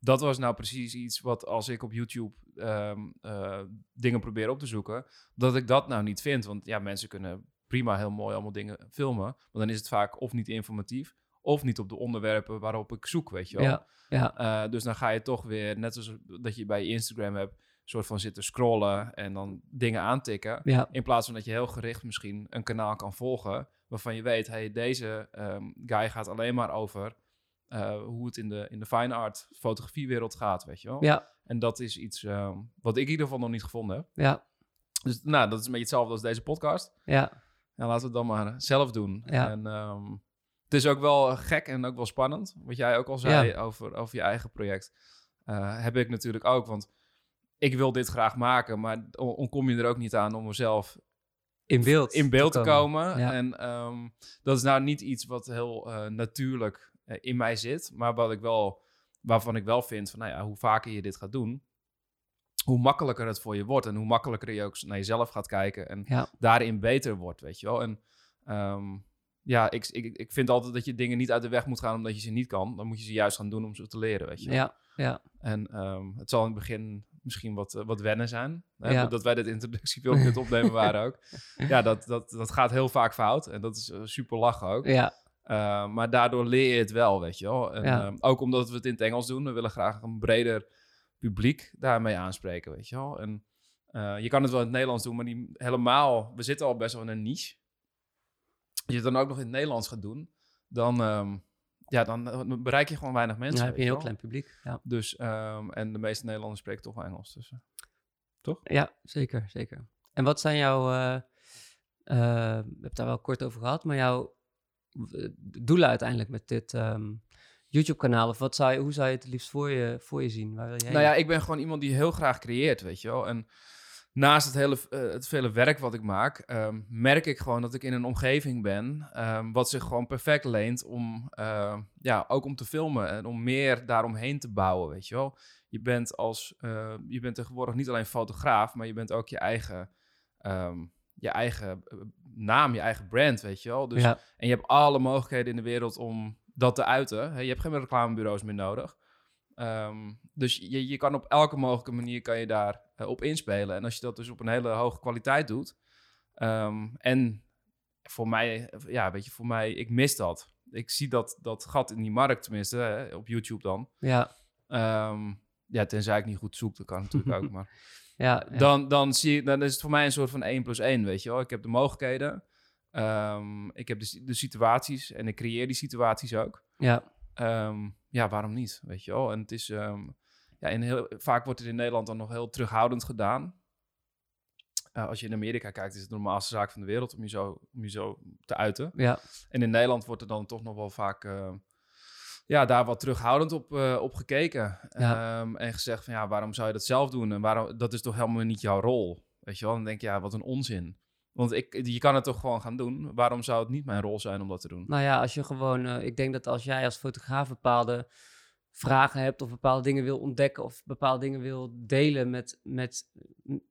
dat was nou precies iets wat als ik op YouTube ehm, eh, dingen probeer op te zoeken, dat ik dat nou niet vind. Want ja, mensen kunnen prima heel mooi allemaal dingen filmen, maar dan is het vaak of niet informatief of niet op de onderwerpen waarop ik zoek, weet je wel. ja, ja, Eh, dus dan ga je toch weer, net als dat je bij Instagram hebt, soort van zitten scrollen en dan dingen aantikken. ja, In plaats van dat je heel gericht misschien een kanaal kan volgen. Waarvan je weet, hey, deze ehm, guy gaat alleen maar over eh, hoe het in de, in de fine art fotografiewereld gaat, weet je wel. ja, En dat is iets ehm, wat ik in ieder geval nog niet gevonden heb. ja, Dus nou, dat is een beetje hetzelfde als deze podcast. ja, En laten we het dan maar zelf doen. Ja. En ehm, is ook wel gek en ook wel spannend. Wat jij ook al zei over, over je eigen project. eh, heb ik natuurlijk ook, want ik wil dit graag maken, maar on- ontkom je er ook niet aan om mezelf in beeld. in beeld te komen. Ja. En ehm, dat is nou niet iets wat heel eh, natuurlijk eh, in mij zit, maar wat ik wel, waarvan ik wel vind van, nou ja, hoe vaker je dit gaat doen, hoe makkelijker het voor je wordt en hoe makkelijker je ook naar jezelf gaat kijken en Ja. daarin beter wordt, weet je wel. En ehm, ja, ik, ik, ik vind altijd dat je dingen niet uit de weg moet gaan omdat je ze niet kan. Dan moet je ze juist gaan doen om ze te leren, weet je. Ja, ja, En ehm, het zal in het begin misschien wat, eh, wat wennen zijn. Hè? Ja. Dat wij dit introductiefilmpje het opnemen waren ook. Ja, dat, dat, dat gaat heel vaak fout. En dat is eh, super lachen ook. ja, Uh, maar daardoor leer je het wel, weet je wel. En, Ja. um, ook omdat we het in het Engels doen. We willen graag een breder publiek daarmee aanspreken, weet je wel. En uh, je kan het wel in het Nederlands doen, maar niet helemaal... We zitten al best wel in een niche. Je het dan ook nog in het Nederlands gaat doen, dan, um, ja, dan uh, bereik je gewoon weinig mensen. dan heb je een heel klein publiek. Ja, Dus, um, en de meeste Nederlanders spreken toch wel Engels. Dus, uh, toch? ja zeker, zeker. En wat zijn jouw... Uh, uh, we hebben daar wel kort over gehad, maar jouw doelen uiteindelijk met dit um, YouTube-kanaal? Of wat zou je, hoe zou je het liefst voor je, voor je zien? Waar wil je nou ja, ik ben gewoon iemand die heel graag creëert, weet je wel. En naast het hele uh, het vele werk wat ik maak, um, merk ik gewoon dat ik in een omgeving ben um, wat zich gewoon perfect leent om, uh, ja, ook om te filmen en om meer daaromheen te bouwen, weet je wel. Je bent als, uh, je bent tegenwoordig niet alleen fotograaf, maar je bent ook je eigen, um, je eigen naam, je eigen brand, weet je wel. Dus, ja. En je hebt alle mogelijkheden in de wereld om dat te uiten. Je hebt geen reclamebureaus meer nodig. Ehm, dus je, je kan op elke mogelijke manier kan je daar eh, op inspelen. En als je dat dus op een hele hoge kwaliteit doet. ehm, en voor mij, ja, weet je, voor mij, ik mis dat. Ik zie dat, dat gat in die markt, tenminste, hè, op YouTube dan. Ja, Ehm, ja, tenzij ik niet goed zoek, dat kan natuurlijk ook. Maar ja, ja. dan, dan, zie dan is het voor mij een soort van 1 plus 1, weet je wel. Ik heb de mogelijkheden, ik heb de, si- de situaties en ik creëer die situaties ook. ja. Ja, waarom niet, weet je wel. En het is, ehm, ja, in heel, vaak wordt het in Nederland dan nog heel terughoudend gedaan. Eh, als je in Amerika kijkt, is het de normaalste zaak van de wereld om je zo, om je zo te uiten. ja. En in Nederland wordt er dan toch nog wel vaak eh, ja, daar wat terughoudend op, eh, op gekeken. Ja. Ehm, en gezegd van ja, waarom zou je dat zelf doen? En waarom, dat is toch helemaal niet jouw rol? Weet je wel? Dan denk je, ja, wat een onzin. Want ik, je kan het toch gewoon gaan doen. Waarom zou het niet mijn rol zijn om dat te doen? Nou ja, als je gewoon, eh, ik denk dat als jij als fotograaf bepaalde vragen hebt of bepaalde dingen wil ontdekken of bepaalde dingen wil delen met, met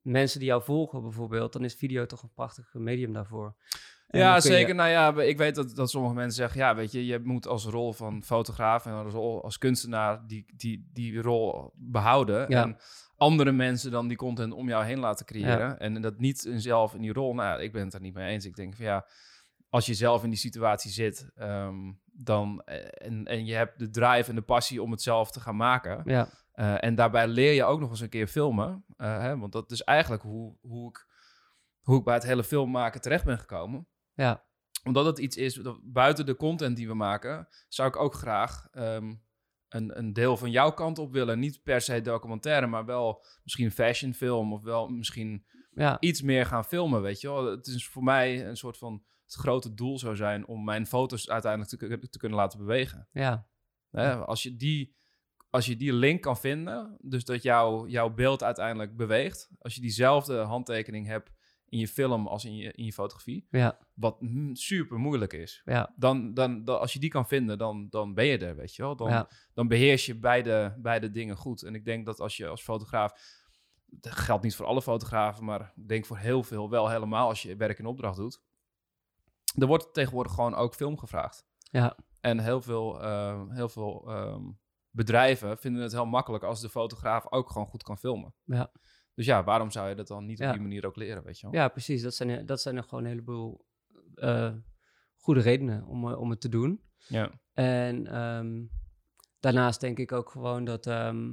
mensen die jou volgen bijvoorbeeld, dan is video toch een prachtig medium daarvoor. En ja, je- zeker. Nou ja, ik weet dat, dat sommige mensen zeggen... ja, weet je, je moet als rol van fotograaf... en als rol als kunstenaar die, die, die rol behouden... Ja. en andere mensen dan die content om jou heen laten creëren... en dat niet zelf in die rol... nou, ik ben het daar niet mee eens. Ik denk van ja, als je zelf in die situatie zit... ehm, dan, eh, en, en je hebt de drive en de passie om het zelf te gaan maken... Ja, Eh, en daarbij leer je ook nog eens een keer filmen. eh, hè, want dat is eigenlijk hoe, hoe, ik, hoe ik bij het hele filmmaken terecht ben gekomen. ja, Omdat het iets is, dat buiten de content die we maken, zou ik ook graag ehm, een, een deel van jouw kant op willen. Niet per se documentaire, maar wel misschien fashionfilm of wel misschien ja, iets meer gaan filmen, weet je wel. Het is voor mij een soort van het grote doel zou zijn om mijn foto's uiteindelijk te, te kunnen laten bewegen. ja, Hè? Als, je die, als je die link kan vinden, dus dat jouw jouw beeld uiteindelijk beweegt, als je diezelfde handtekening hebt in je film als in je, in je fotografie, ja, wat super moeilijk is, ja, dan, dan, dan als je die kan vinden, dan, dan ben je er, weet je wel. Dan, ja, dan beheers je beide, beide dingen goed. En ik denk dat als je als fotograaf, dat geldt niet voor alle fotografen, maar ik denk voor heel veel wel helemaal als je werk in opdracht doet. Er wordt tegenwoordig gewoon ook film gevraagd. ja, En heel veel, eh, heel veel ehm, bedrijven vinden het heel makkelijk als de fotograaf ook gewoon goed kan filmen. Ja. Dus ja, waarom zou je dat dan niet Ja. op die manier ook leren, weet je wel? ja, precies. Dat zijn, dat zijn er gewoon een heleboel goede redenen om, eh, om het te doen. Ja. En ehm, daarnaast denk ik ook gewoon dat, ehm,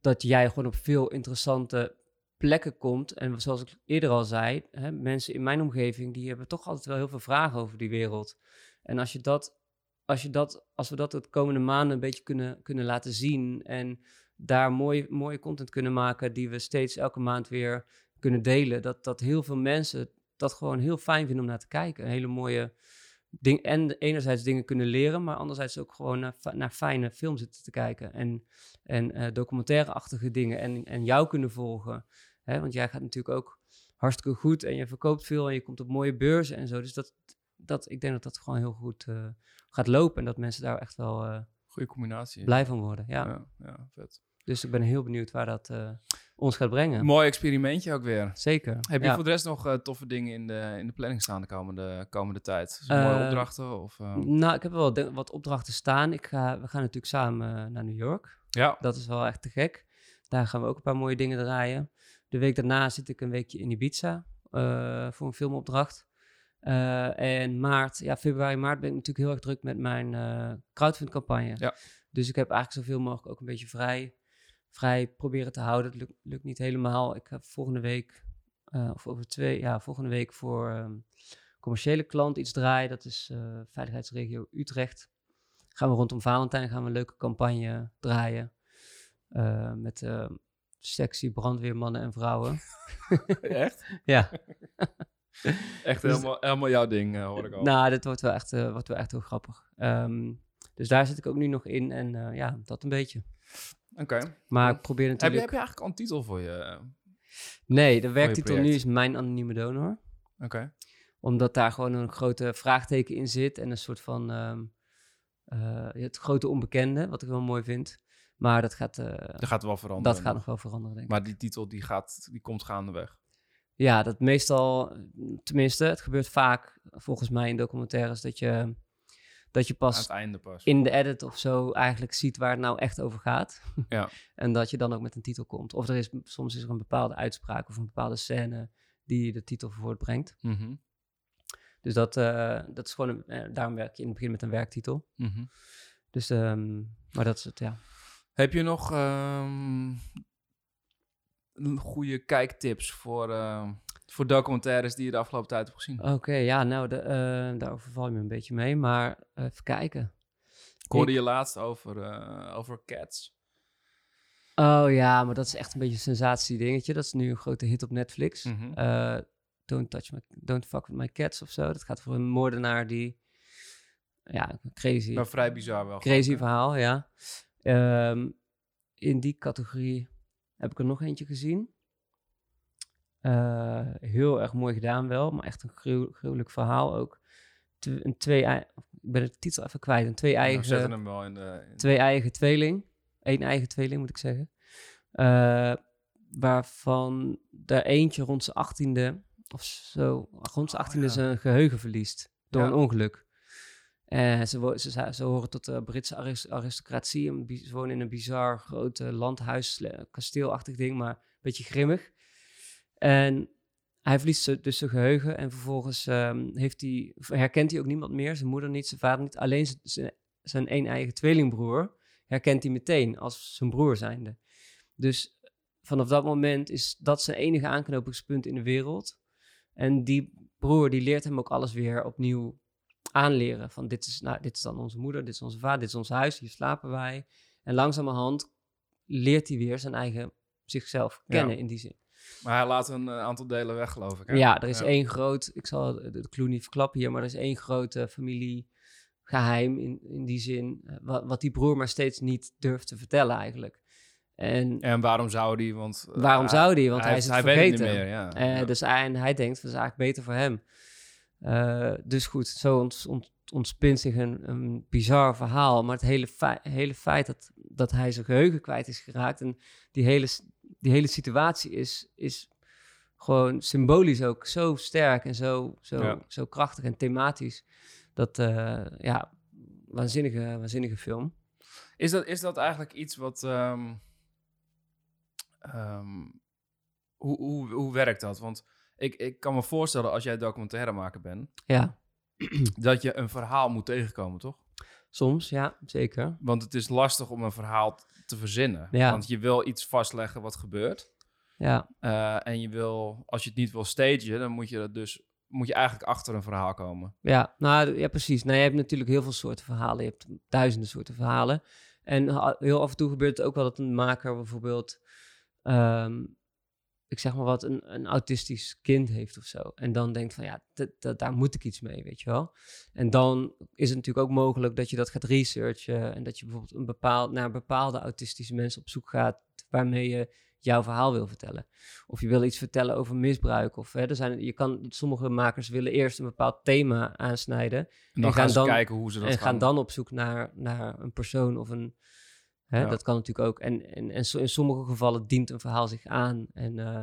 dat jij gewoon op veel interessante plekken komt. En zoals ik eerder al zei, hè, mensen in mijn omgeving die hebben toch altijd wel heel veel vragen over die wereld. En als je dat, als je dat, als we dat de komende maanden een beetje kunnen, kunnen laten zien en daar mooi, mooie content kunnen maken die we steeds elke maand weer kunnen delen, dat, dat heel veel mensen dat gewoon heel fijn vinden om naar te kijken. Een hele mooie ding. En enerzijds dingen kunnen leren, maar anderzijds ook gewoon naar, fi- naar fijne film zitten te kijken. En, en eh, documentaire-achtige dingen. En, en jou kunnen volgen. Hè? Want jij gaat natuurlijk ook hartstikke goed en je verkoopt veel en je komt op mooie beurzen en zo. Dus dat, dat, ik denk dat dat gewoon heel goed eh, gaat lopen en dat mensen daar echt wel eh, Goede combinatie. blij van worden. Ja. Ja, ja, vet. Dus ik ben heel benieuwd waar dat eh, ons gaat brengen. Mooi experimentje ook weer. Zeker. Heb je ja. voor de rest nog eh, toffe dingen in de, in de planning staan de komende, komende tijd? Dus mooie Eh, opdrachten? Of, Nou, ik heb wel de- wat opdrachten staan. Ik ga, we gaan natuurlijk samen naar New York. ja, Dat is wel echt te gek. Daar gaan we ook een paar mooie dingen draaien. De week daarna zit ik een weekje in Ibiza voor een filmopdracht. En maart, ja, februari, maart ben ik natuurlijk heel erg druk met mijn eh crowdfund campagne. Ja. Dus ik heb eigenlijk zoveel mogelijk ook een beetje vrij, vrij proberen te houden. Het lukt, lukt niet helemaal. Ik heb volgende week, eh, of over twee, ja, volgende week voor ehm, commerciële klant iets draaien. Dat is eh, Veiligheidsregio Utrecht. Gaan we rondom Valentijn gaan we een leuke campagne draaien. Eh, met eh, sexy brandweermannen en vrouwen. echt? ja, Echt Dus- helemaal, helemaal jouw ding, hoor ik al. nou, dit wordt wel echt, wordt wel echt heel grappig. Ehm, dus daar zit ik ook nu nog in en ja, dat een beetje. Oké. Maar ik probeer Heb, je, natuurlijk... heb je eigenlijk al een titel voor je? eh, Nee, de werktitel nu is Mijn Anonieme Donor. Oké. Omdat daar gewoon een grote vraagteken in zit en een soort van ehm, eh, het grote onbekende, wat ik wel mooi vind. Maar dat gaat, eh, Dat gaat wel veranderen. dat gaat nog wel veranderen, denk ik. Maar die titel die gaat, die komt gaandeweg. Ja, dat meestal, tenminste, het gebeurt vaak volgens mij in documentaires dat je, dat je Aan pas het einde pas. in de edit of zo eigenlijk ziet waar het nou echt over gaat. Ja. en dat je dan ook met een titel komt. Of er is, soms is er een bepaalde uitspraak of een bepaalde scène die de titel voortbrengt. Mhm, Dus dat, eh, dat is gewoon, een, eh, daarom werk je in het begin met een werktitel. mhm. Dus, ehm, maar dat is het, ja. Heb je nog ehm, goede kijktips voor, ehm, voor documentaires die je de afgelopen tijd hebt gezien? Oké, ja, nou, de, eh, daarover val je me een beetje mee, maar eh, even kijken. Ik hoorde je laatst over, eh, over Cats. Oh ja, maar dat is echt een beetje een sensatie-dingetje. Dat is nu een grote hit op Netflix. Mhm. Don't touch my, don't fuck with my cats of zo. Dat gaat voor een moordenaar die, ja, crazy, Nou, vrij bizar wel. crazy verhaal, ja. Ehm, in die categorie heb ik er nog eentje gezien. Eh, heel erg mooi gedaan wel, maar echt een gruw- gruwelijk verhaal ook. Een twee, ik ben de titel even kwijt. Een twee we eigen, zetten hem wel in de... in- twee eigen tweeling. Eén eigen tweeling, moet ik zeggen. Eh, waarvan er eentje rond zijn achttiende of zo, rond zijn Oh, achttiende ja. zijn geheugen verliest door Ja. een ongeluk. Ze, horen tot de Britse aris- aristocratie. Ze wonen in een bizar groot eh, landhuis, kasteelachtig ding, maar een beetje grimmig. En hij verliest dus zijn geheugen en vervolgens ehm, heeft hij, herkent hij ook niemand meer. Zijn moeder niet, zijn vader niet. Alleen zijn, zijn een eigen tweelingbroer herkent hij meteen als zijn broer zijnde. Dus vanaf dat moment is dat zijn enige aanknopingspunt in de wereld. En die broer die leert hem ook alles weer opnieuw aanleren. Van dit is, nou, dit is dan onze moeder, dit is onze vader, dit is ons huis, hier slapen wij. En langzamerhand leert hij weer zijn eigen zichzelf Ja. kennen in die zin. Maar hij laat een eh, aantal delen weg, geloof ik. hè? Ja, er is Ja. één groot, ik zal de, de clue niet verklappen hier, maar er is één grote familiegeheim in, in die zin, eh, wat, wat die broer maar steeds niet durft te vertellen eigenlijk. En En waarom zou die? Want, eh, waarom zou die? Want hij, is het hij weet het vergeten. niet meer, ja. Eh, ja. Dus hij, en hij denkt, dat is eigenlijk beter voor hem. Eh, dus goed, zo ont, ont- ontspint zich een, een bizar verhaal. Maar het hele, fei- hele feit dat, dat hij zijn geheugen kwijt is geraakt... en die hele, die hele situatie is, is gewoon symbolisch ook zo sterk... en zo, zo, Ja. zo krachtig en thematisch. Dat, eh, ja, waanzinnige, waanzinnige film. Is dat, is dat eigenlijk iets wat... ehm, ehm, hoe, hoe, hoe werkt dat? Want ik, ik kan me voorstellen, als jij documentairemaker bent... Ja, dat je een verhaal moet tegenkomen, toch? Soms, ja, zeker. Want het is lastig om een verhaal te verzinnen. Ja. Want je wil iets vastleggen wat gebeurt. Ja, Eh, en je wil, als je het niet wil stagen, dan moet je dat dus moet je eigenlijk achter een verhaal komen. Ja, nou ja, precies. Nou, je hebt natuurlijk heel veel soorten verhalen. Je hebt duizenden soorten verhalen. En heel af en toe gebeurt het ook wel dat een maker bijvoorbeeld, ehm, ik zeg maar wat, een, een autistisch kind heeft of zo. En dan denkt van ja, daar moet ik iets mee, weet je wel. En dan is het natuurlijk ook mogelijk dat je dat gaat researchen. En dat je bijvoorbeeld een bepaald, naar bepaalde autistische mensen op zoek gaat waarmee je jouw verhaal wil vertellen. Of je wil iets vertellen over misbruik. Of hè, er zijn, je kan, sommige makers willen eerst een bepaald thema aansnijden. En dan En gaan gaan ze dan- kijken hoe ze dat en gaan, gaan dan op zoek naar, naar een persoon of een. Hè, Ja. Dat kan natuurlijk ook. En, en, en in sommige gevallen dient een verhaal zich aan. En eh,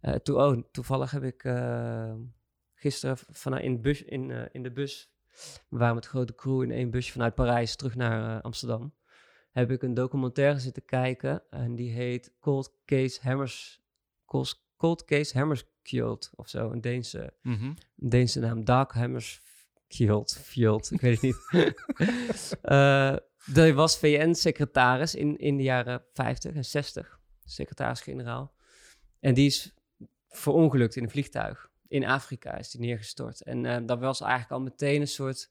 eh, toe, oh, toevallig heb ik eh, gisteren vanuit in, de bus, in, in de bus. We waren met grote crew in één busje vanuit Parijs terug naar Amsterdam. Heb ik een documentaire zitten kijken. En die heet Cold Case Hammers. Cold, Cold Case Hammerskjöld of zo. Een Deense Mhm. een Deense naam, Dag Hammersfjeld. Fjeld, ik weet het niet. hij was VN-secretaris in, in de jaren 50 en 60, secretaris-generaal. En die is verongelukt in een vliegtuig. In Afrika is die neergestort. En eh dat was eigenlijk al meteen een soort...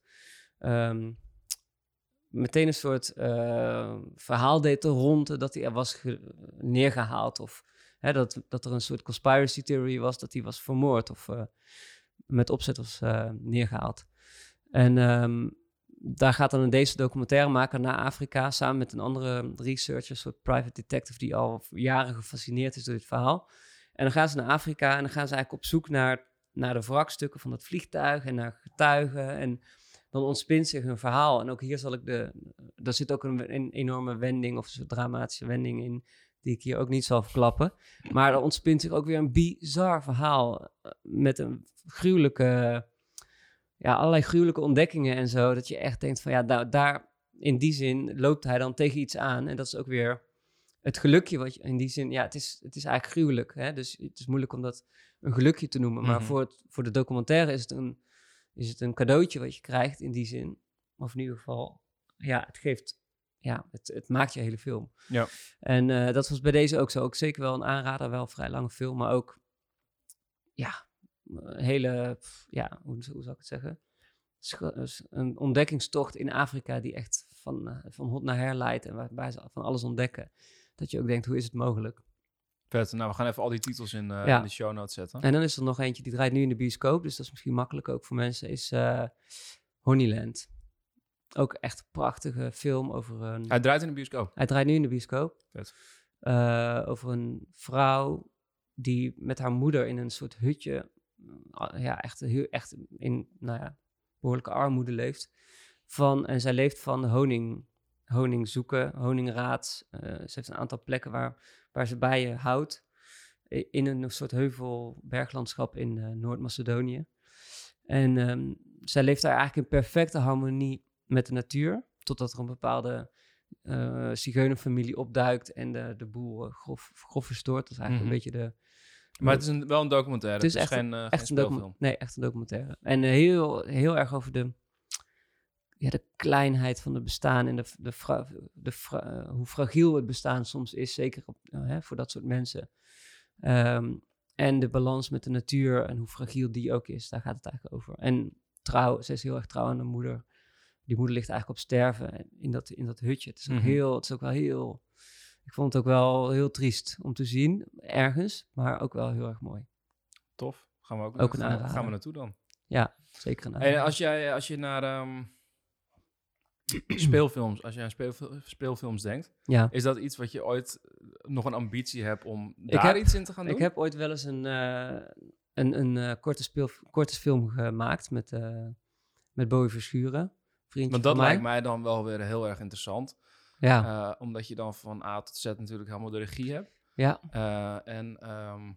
ehm, meteen een soort eh, verhaal deed er rond dat hij er was ge- neergehaald. Of hè, dat, dat er een soort conspiracy theory was dat hij was vermoord. Of eh, met opzet was eh, neergehaald. En ehm, daar gaat dan een deze documentairemaker naar Afrika samen met een andere researcher, een soort private detective die al jaren gefascineerd is door dit verhaal. En dan gaan ze naar Afrika en dan gaan ze eigenlijk op zoek naar, naar de wrakstukken van het vliegtuig en naar getuigen. En dan ontspint zich een verhaal. En ook hier zal ik de. Daar zit ook een, een enorme wending of een dramatische wending in, die ik hier ook niet zal verklappen. Maar er ontspint zich ook weer een bizar verhaal. eh, Met een gruwelijke ja, allerlei gruwelijke ontdekkingen en zo. Dat je echt denkt van ja, daar, daar in die zin loopt hij dan tegen iets aan. En dat is ook weer het gelukje wat je in die zin, ja, het is, het is eigenlijk gruwelijk. Hè? Dus het is moeilijk om dat een gelukje te noemen. Maar Mhm. voor, het, voor de documentaire is het, een, is het een cadeautje wat je krijgt in die zin. Of in ieder geval, ja, het geeft, ja, het, het maakt je hele film. Ja. En eh, dat was bij deze ook zo. Ook zeker wel een aanrader, wel een vrij lange film, maar ook, ja, hele, ja, hoe, hoe zou ik het zeggen? Een ontdekkingstocht in Afrika die echt van, eh, van hot naar her leidt en waarbij ze van alles ontdekken. Dat je ook denkt, hoe is het mogelijk? Vet. Nou, we gaan even al die titels in, eh, Ja. in de show notes zetten. En dan is er nog eentje, die draait nu in de bioscoop, dus dat is misschien makkelijk ook voor mensen, is eh, Honeyland. Ook echt een prachtige film over een... Hij draait in de bioscoop. Hij draait nu in de bioscoop. Vet. Over een vrouw die met haar moeder in een soort hutje, ja, echt, heel, echt in, nou ja, behoorlijke armoede leeft. Van, en zij leeft van honing, honing zoeken, honingraad. Eh, ze heeft een aantal plekken waar, waar ze bijen houdt. In een soort heuvel berglandschap in eh, Noord-Macedonië. En ehm, zij leeft daar eigenlijk in perfecte harmonie met de natuur. Totdat er een bepaalde eh zigeunerfamilie opduikt en de, de boel eh, grof, grof verstoort. Dat is eigenlijk Mhm. een beetje de... Maar het is een, wel een documentaire. Het is echt geen, eh, geen echt een speelfilm. Nee, echt een documentaire. En eh, heel, heel erg over de, ja, de kleinheid van het bestaan en de, de, fra- de fra- eh, hoe fragiel het bestaan soms is, zeker op, eh, hè, voor dat soort mensen. Ehm, en de balans met de natuur en hoe fragiel die ook is, daar gaat het eigenlijk over. En trouw, ze is heel erg trouw aan de moeder. Die moeder ligt eigenlijk op sterven in dat, in dat hutje. Het is, ook Mhm. heel, het is ook wel heel... Ik vond het ook wel heel triest om te zien, ergens, maar ook wel heel erg mooi. Tof. Gaan we ook, Ook een gaan, we- aanrader. gaan we naartoe dan. Zeker een En als, jij, als je naar ehm, speelfilms, als je aan speelfil- speelfilms denkt, Ja. is dat iets wat je ooit nog een ambitie hebt om daar heb- iets in te gaan doen? Ik heb ooit wel eens een, eh, een, een eh, korte, speel, korte film gemaakt met, eh met Bowie Verschuren. Vriendje Want dat lijkt mij dan wel weer heel erg interessant. Ja, Eh, omdat je dan van A tot Z natuurlijk helemaal de regie hebt. ja, Eh, en ehm,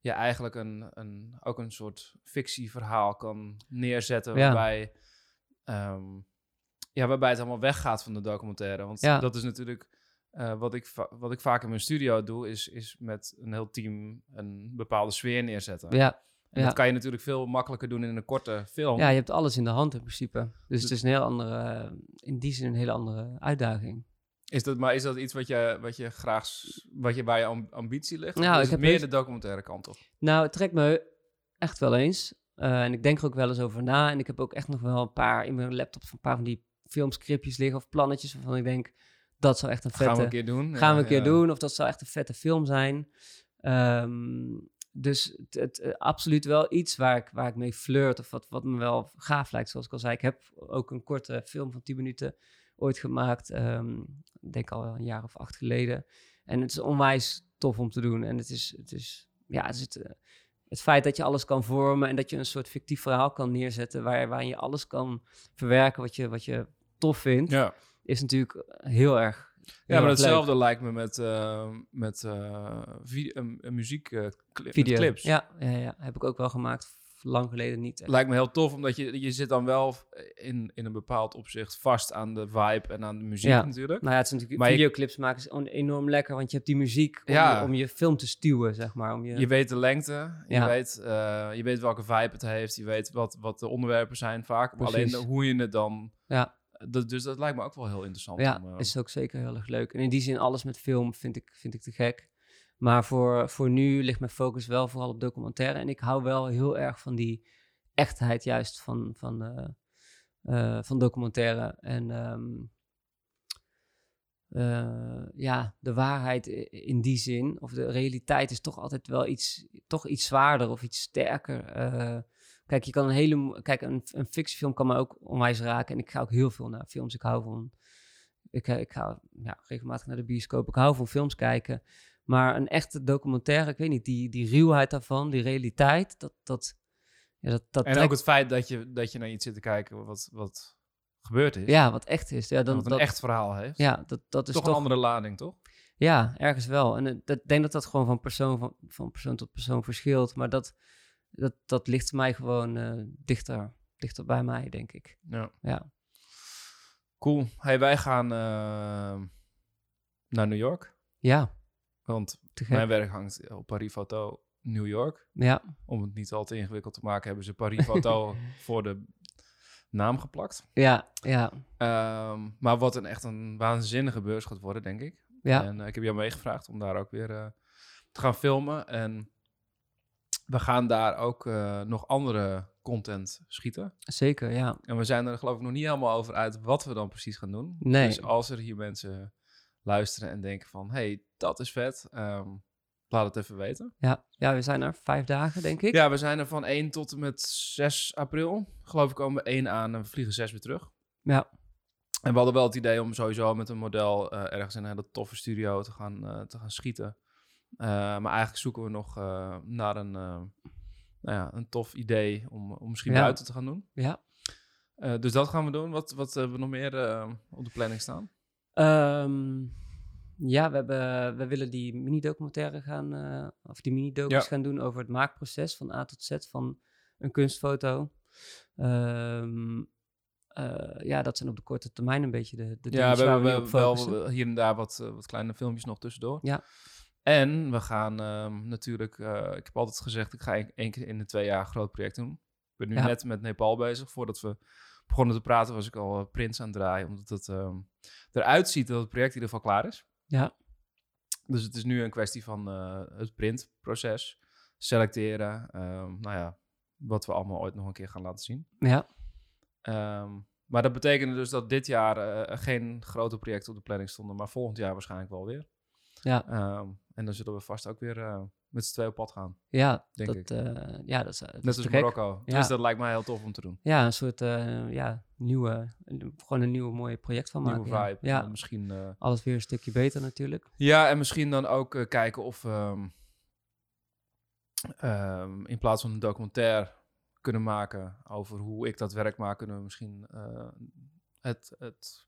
je eigenlijk een, een, ook een soort fictieverhaal kan neerzetten. Ja. Waarbij, ehm, ja, waarbij het allemaal weggaat van de documentaire. Want Ja. dat is natuurlijk eh, wat, ik wat ik vaak in mijn studio doe, is, is met een heel team een bepaalde sfeer neerzetten. ja. En ja. dat kan je natuurlijk veel makkelijker doen in een korte film. ja, je hebt alles in de hand in principe. Dus Dus- het is een heel andere, in die zin een hele andere uitdaging. Is dat, maar is dat iets wat je, wat je graag, wat je bij je am- ambitie ligt? Nou, ik heb meer de documentaire kant op? Nou, het trekt me echt wel eens. Eh, en ik denk er ook wel eens over na. En ik heb ook echt nog wel een paar in mijn laptop, een paar van die filmscriptjes liggen of plannetjes waarvan ik denk, dat zou echt een vette... Gaan we een keer doen. Gaan we Ja, een keer ja. doen. Of dat zou echt een vette film zijn. Ehm, dus het, het, eh, absoluut wel iets waar ik, waar ik mee flirt. Of wat, wat me wel gaaf lijkt. Zoals ik al zei, ik heb ook een korte film van 10 minuten ooit gemaakt. ehm, denk al een jaar of acht geleden. En het is onwijs tof om te doen. En het is, het is ja, het, is het, eh, het feit dat je alles kan vormen en dat je een soort fictief verhaal kan neerzetten waar, waarin je alles kan verwerken wat je, wat je tof vindt, Ja. is natuurlijk heel erg. Ja, maar leuk. hetzelfde lijkt me met, eh, met vi- een, een muziek eh, cli- met Video. clips. Ja, ja, ja, heb ik ook wel gemaakt. Lang geleden niet. echt. Lijkt me heel tof, omdat je, je zit dan wel in, in een bepaald opzicht vast aan de vibe en aan de muziek Ja. natuurlijk. Nou ja, het is natuurlijk Maar je- videoclips maken is enorm lekker, want je hebt die muziek om, Ja. je, om je film te stuwen, zeg maar. Om je, Je weet de lengte, je, weet, eh, je weet welke vibe het heeft, je weet wat, wat de onderwerpen zijn vaak. Maar alleen de- hoe je het dan... Ja. Dat, dus dat lijkt me ook wel heel interessant. ja, om, eh, is ook zeker heel erg leuk. En in die zin, alles met film vind ik, vind ik te gek. Maar voor, voor nu ligt mijn focus wel vooral op documentaire. En ik hou wel heel erg van die echtheid juist van, van, eh, eh, van documentaire. En ehm, eh, ja, de waarheid in die zin, of de realiteit is toch altijd wel iets, toch iets zwaarder of iets sterker. Kijk, je kan een hele, kijk, een, een fictiefilm kan me ook onwijs raken. En ik ga ook heel veel naar films. Ik hou van, ik, ik ga ja, regelmatig naar de bioscoop. Ik hou van films kijken. Maar een echte documentaire, ik weet niet, die, die ruwheid daarvan, die realiteit, dat, dat, ja, dat, dat en trekt- ook het feit dat je, dat je naar iets zit te kijken wat, wat gebeurd is. ja, wat echt is. Ja, dan, wat een dat, echt verhaal heeft. ja, dat, dat is toch, toch, een andere lading, toch? Ja, ergens wel. En eh, ik denk dat dat gewoon van persoon, van, van persoon tot persoon verschilt. Maar dat, dat, dat ligt mij gewoon eh, dichter, dichter er bij mij, denk ik. Ja. Ja. Cool. Hey, wij gaan eh, naar New York. Ja, Want mijn werk hangt op Paris Photo New York. Ja, Om het niet al te ingewikkeld te maken, hebben ze Paris Photo voor de naam geplakt. ja, ja, Ehm, maar wat een echt een waanzinnige beurs gaat worden, denk ik. ja. En eh, ik heb jou meegevraagd om daar ook weer eh, te gaan filmen. En we gaan daar ook eh, nog andere content schieten. Zeker, ja. En we zijn er geloof ik nog niet helemaal over uit wat we dan precies gaan doen. Nee. Dus als er hier mensen luisteren en denken van... hey, dat is vet, ehm, laat het even weten. Ja, ja, we zijn er vijf dagen, denk ik. Ja, we zijn er van 1 tot en met 6 april. Geloof ik komen we 1 aan en we vliegen 6 weer terug. Ja, En we hadden wel het idee om sowieso met een model eh, ergens in een hele toffe studio te gaan, eh, te gaan schieten. Eh, maar eigenlijk zoeken we nog naar een, nou ja, een tof idee om, om misschien Ja. buiten te gaan doen. ja. Dus dat gaan we doen. Wat, wat hebben we nog meer op de planning staan? Ehm, ja, we, hebben, we willen die mini-documentaire gaan, eh, of die mini-docus Ja. gaan doen over het maakproces van A tot Z van een kunstfoto. Ehm, eh, ja, dat zijn op de korte termijn een beetje de, de Ja, dingen we waar hebben we wel hier en daar wat, eh, wat kleine filmpjes nog tussendoor. Ja. En we gaan ehm, natuurlijk, ik heb altijd gezegd, ik ga één- één keer in de twee jaar een groot project doen. Ik ben nu Ja. net met Nepal bezig. Voordat we begonnen te praten was ik al eh, prints aan het draaien. Omdat het ehm, eruit ziet dat het project in ieder geval klaar is. Ja. Dus het is nu een kwestie van eh, het printproces. Selecteren. ehm, nou ja, wat we allemaal ooit nog een keer gaan laten zien. Ja, Ehm, maar dat betekende dus dat dit jaar eh, geen grote projecten op de planning stonden. Maar volgend jaar waarschijnlijk wel weer. ja, en dan zullen we vast ook weer met z'n twee op pad gaan. ja, Denk dat, ik. eh, ja, dat is, dat Net is als. Marokko. Ja. Dus dat lijkt mij heel tof om te doen. Ja, een soort eh, ja, nieuwe, gewoon een nieuw mooie project van maken. Nieuwe vibe. Ja, misschien, eh, alles weer een stukje beter natuurlijk. ja, en misschien dan ook eh, kijken of we ehm, in plaats van een documentaire kunnen maken over hoe ik dat werk maak, kunnen we misschien eh, het, het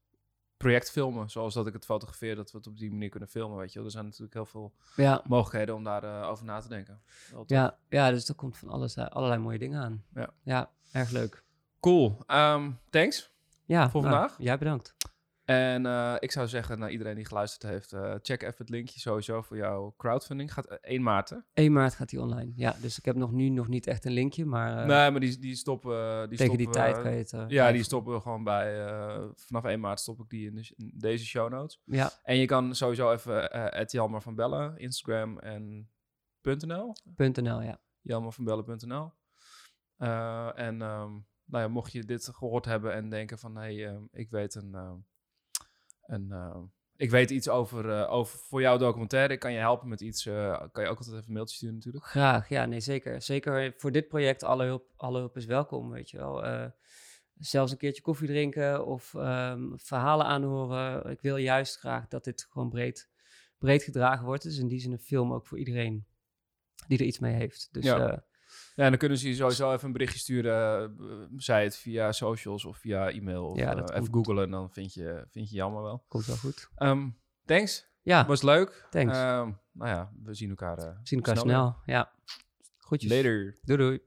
project filmen. Zoals dat ik het fotografeer, dat we het op die manier kunnen filmen. Weet je wel. Er zijn natuurlijk heel veel Ja, mogelijkheden om daarover over na te denken. Ja, ja dus er komt van alles, eh, allerlei mooie dingen aan. Ja. ja erg leuk. Cool. Ehm, thanks. Ja, Voor nou, vandaag? Jij bedankt. En eh, ik zou zeggen, naar iedereen die geluisterd heeft, eh, check even het linkje sowieso voor jouw crowdfunding. Gaat eh, 1 maart, hè? 1 maart gaat hij online. Ja, dus ik heb nog nu nog niet echt een linkje, maar eh, nee, maar die, die stoppen... eh, die tegen die stoppen, tijd eh, kan je het... eh, Ja, die stoppen we gewoon bij... eh, vanaf 1 maart stop ik die in, de- in deze show notes. Ja, En je kan sowieso even uh, Jelmer van Bellen, Instagram en .nl. .nl, ja. jelmervanbellen.nl. Eh, en ehm, nou ja, mocht je dit gehoord hebben en denken van... hey, ehm, ik weet een... een ehm, ik weet iets over, eh, over voor jouw documentaire. Ik kan je helpen met iets. eh, kan je ook altijd even een mailtje sturen natuurlijk. Graag, ja, nee, zeker. Zeker voor dit project, alle hulp, alle hulp is welkom, weet je wel. Eh, zelfs een keertje koffie drinken of ehm, verhalen aanhoren. Ik wil juist graag dat dit gewoon breed, breed gedragen wordt. Dus in die zin een film ook voor iedereen die er iets mee heeft. Dus Ja. ja, Ja, dan kunnen ze je sowieso even een berichtje sturen. eh, zij het via socials of via e-mail. Of Ja, eh, even komt. googlen, dan vind je, vind je jammer wel. komt wel goed. Ehm, thanks, Ja, was leuk. Thanks. Ehm, nou ja, we zien elkaar, we zien elkaar snel. Ja, goedjes. Later. Doei doei.